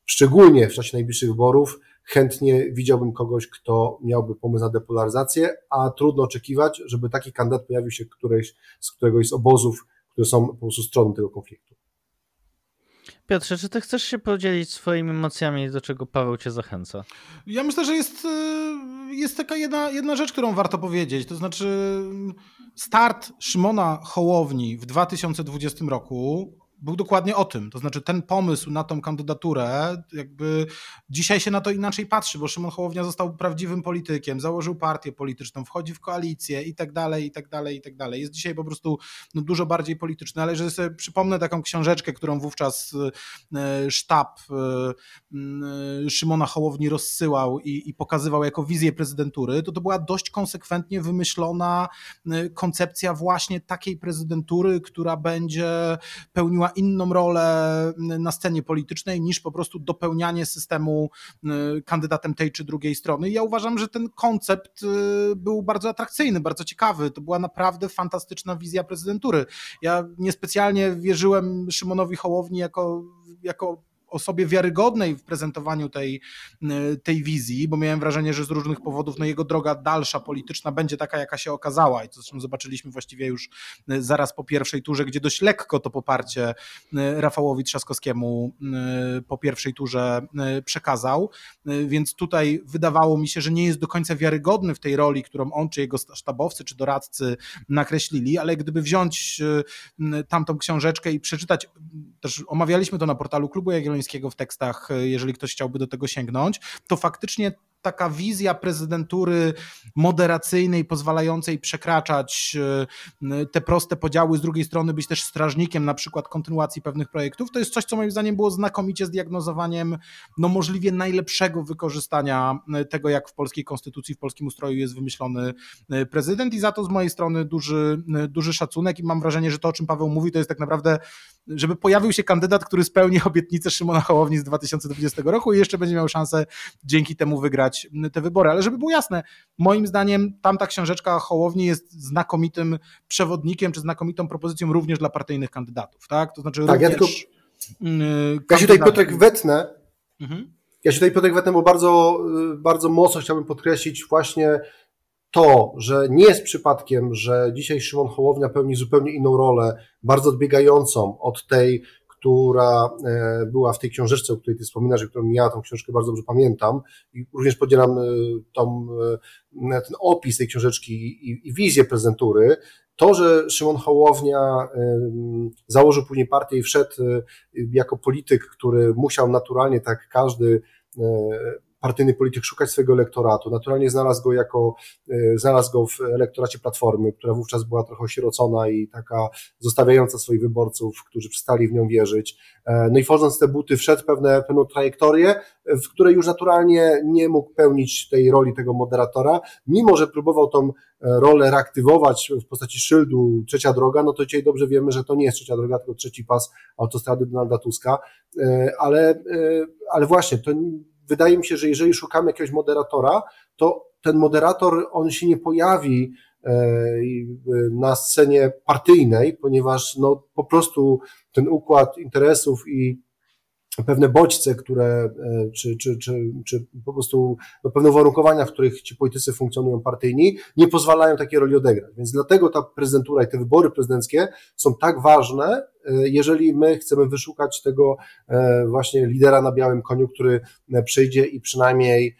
szczególnie w czasie najbliższych wyborów, chętnie widziałbym kogoś, kto miałby pomysł na depolaryzację, a trudno oczekiwać, żeby taki kandydat pojawił się któreś, z któregoś z obozów, które są po prostu stroną tego konfliktu. Piotrze, czy ty chcesz się podzielić swoimi emocjami, do czego Paweł cię zachęca? Ja myślę, że jest, y, jest taka jedna, jedna rzecz, którą warto powiedzieć. To znaczy, start Szymona Hołowni w 2020 roku był dokładnie o tym. To znaczy ten pomysł na tą kandydaturę, jakby dzisiaj się na to inaczej patrzy, bo Szymon Hołownia został prawdziwym politykiem, założył partię polityczną, wchodzi w koalicję i tak dalej, i tak dalej, i tak dalej. Jest dzisiaj po prostu no, dużo bardziej polityczny, ale jeżeli sobie przypomnę taką książeczkę, którą wówczas e, sztab e, Szymona Hołowni rozsyłał i, i pokazywał jako wizję prezydentury, to to była dość konsekwentnie wymyślona koncepcja właśnie takiej prezydentury, która będzie pełniła inną rolę na scenie politycznej niż po prostu dopełnianie systemu kandydatem tej czy drugiej strony. I ja uważam, że ten koncept był bardzo atrakcyjny, bardzo ciekawy. To była naprawdę fantastyczna wizja prezydentury. Ja niespecjalnie wierzyłem Szymonowi Hołowni jako, jako osobie wiarygodnej w prezentowaniu tej, y, tej wizji, bo miałem wrażenie, że z różnych powodów no jego droga dalsza polityczna będzie taka, jaka się okazała. I to zresztą zobaczyliśmy właściwie już y, zaraz po pierwszej turze, gdzie dość lekko to poparcie y, Rafałowi Trzaskowskiemu po pierwszej turze przekazał, więc tutaj wydawało mi się, że nie jest do końca wiarygodny w tej roli, którą on czy jego sztabowcy czy doradcy nakreślili, ale gdyby wziąć tamtą książeczkę i przeczytać, też omawialiśmy to na portalu Klubu Jagiellońskiego, w tekstach, e, jeżeli ktoś chciałby do tego sięgnąć, to faktycznie taka wizja prezydentury moderacyjnej, pozwalającej przekraczać e, te proste podziały, z drugiej strony być też strażnikiem na przykład kontynuacji pewnych projektów, to jest coś, co moim zdaniem było znakomicie zdiagnozowaniem no możliwie najlepszego wykorzystania e, tego, jak w polskiej konstytucji, w polskim ustroju jest wymyślony prezydent. I za to z mojej strony duży, duży szacunek i mam wrażenie, że to, o czym Paweł mówi, to jest tak naprawdę żeby pojawił się kandydat, który spełni obietnicę Szymona Hołowni z 2020 roku i jeszcze będzie miał szansę dzięki temu wygrać te wybory. Ale żeby było jasne, moim zdaniem tamta książeczka Hołowni jest znakomitym przewodnikiem, czy znakomitą propozycją również dla partyjnych kandydatów. Tak, to znaczy tak, ja, tylko, mm, ja się tutaj Piotrek wetnę, mhm. ja się tutaj Piotrek wetnę, bo bardzo, y, bardzo mocno chciałbym podkreślić właśnie to, że nie jest przypadkiem, że dzisiaj Szymon Hołownia pełni zupełnie inną rolę, bardzo odbiegającą od tej, która e, była w tej książeczce, o której ty wspominasz, i którą ja tą książkę bardzo dobrze pamiętam. I również podzielam e, tą, e, ten opis tej książeczki i, i wizję prezentury, to, że Szymon Hołownia założył później partię i wszedł jako polityk, który musiał naturalnie, tak każdy partyjny polityk szukać swojego elektoratu. Naturalnie znalazł go jako, e, znalazł go w elektoracie Platformy, która wówczas była trochę osierocona i taka zostawiająca swoich wyborców, którzy przestali w nią wierzyć. E, no i w te buty wszedł pewne, pewną trajektorię, w której już naturalnie nie mógł pełnić tej roli tego moderatora, mimo że próbował tą e, rolę reaktywować w postaci szyldu trzecia droga, no to dzisiaj dobrze wiemy, że to nie jest trzecia droga, tylko trzeci pas autostrady Donalda Tuska, ale, ale właśnie, to wydaje mi się, że jeżeli szukamy jakiegoś moderatora, to ten moderator, on się nie pojawi e, na scenie partyjnej, ponieważ no, po prostu ten układ interesów i pewne bodźce, które, e, czy, czy, czy, czy po prostu no, pewne uwarunkowania, w których ci politycy funkcjonują partyjni, nie pozwalają takiej roli odegrać. Więc dlatego ta prezydentura i te wybory prezydenckie są tak ważne, e, jeżeli my chcemy wyszukać tego e, właśnie lidera na białym koniu, który przyjdzie i przynajmniej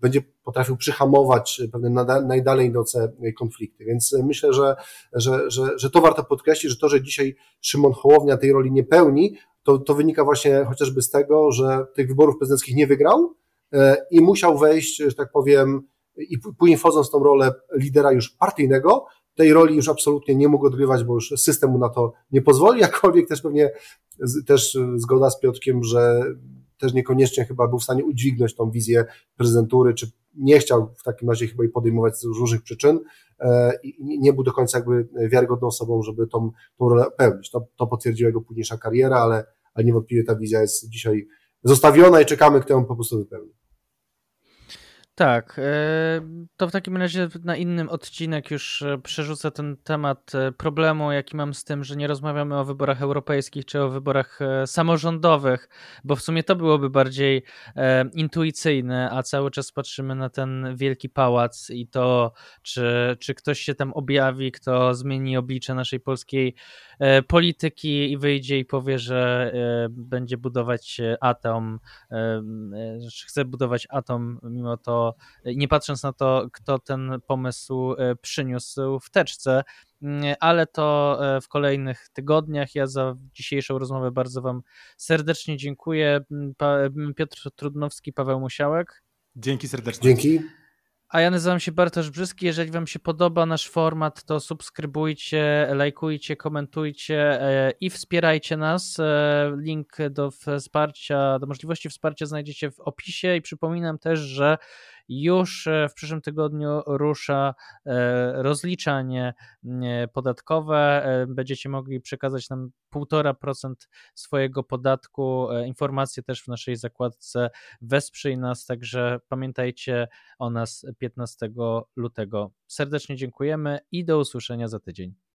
będzie potrafił przyhamować pewne najdalej idące konflikty. Więc myślę, że, że, że, że to warto podkreślić, że to, że dzisiaj Szymon Hołownia tej roli nie pełni, to, to wynika właśnie chociażby z tego, że tych wyborów prezydenckich nie wygrał e, i musiał wejść, że tak powiem, i później wchodząc w tą rolę lidera już partyjnego, tej roli już absolutnie nie mógł odgrywać, bo już system mu na to nie pozwoli, jakkolwiek też pewnie też zgoda z Piotrkiem, że też niekoniecznie chyba był w stanie udźwignąć tą wizję prezydentury, czy nie chciał w takim razie chyba jej podejmować z różnych przyczyn i nie był do końca jakby wiarygodną osobą, żeby tą, tą rolę pełnić. To, to potwierdziła jego późniejsza kariera, ale, ale niewątpliwie ta wizja jest dzisiaj zostawiona i czekamy, kto ją po prostu wypełni. Tak, e, to w takim razie na innym odcinek już e, przerzucę ten temat e, problemu, jaki mam z tym, że nie rozmawiamy o wyborach europejskich czy o wyborach samorządowych, bo w sumie to byłoby bardziej intuicyjne, a cały czas patrzymy na ten wielki pałac i to, czy, czy ktoś się tam objawi, kto zmieni oblicze naszej polskiej polityki i wyjdzie i powie, że będzie budować atom, że chce budować atom, mimo to nie patrząc na to, kto ten pomysł przyniósł w teczce, mm, ale to w kolejnych tygodniach. Ja za dzisiejszą rozmowę bardzo Wam serdecznie dziękuję. Piotr Trudnowski, Paweł Musiałek. Dzięki serdecznie. Dzięki. A ja nazywam się Bartosz Brzyski. Jeżeli Wam się podoba nasz format, to subskrybujcie, lajkujcie, komentujcie e, i wspierajcie nas. E, link do wsparcia, do możliwości wsparcia znajdziecie w opisie i przypominam też, że już e, w przyszłym tygodniu rusza e, rozliczanie podatkowe. E, będziecie mogli przekazać nam 1,5% swojego podatku. Informacje też w naszej zakładce Wesprzyj nas, także pamiętajcie o nas 15 lutego. Serdecznie dziękujemy i do usłyszenia za tydzień.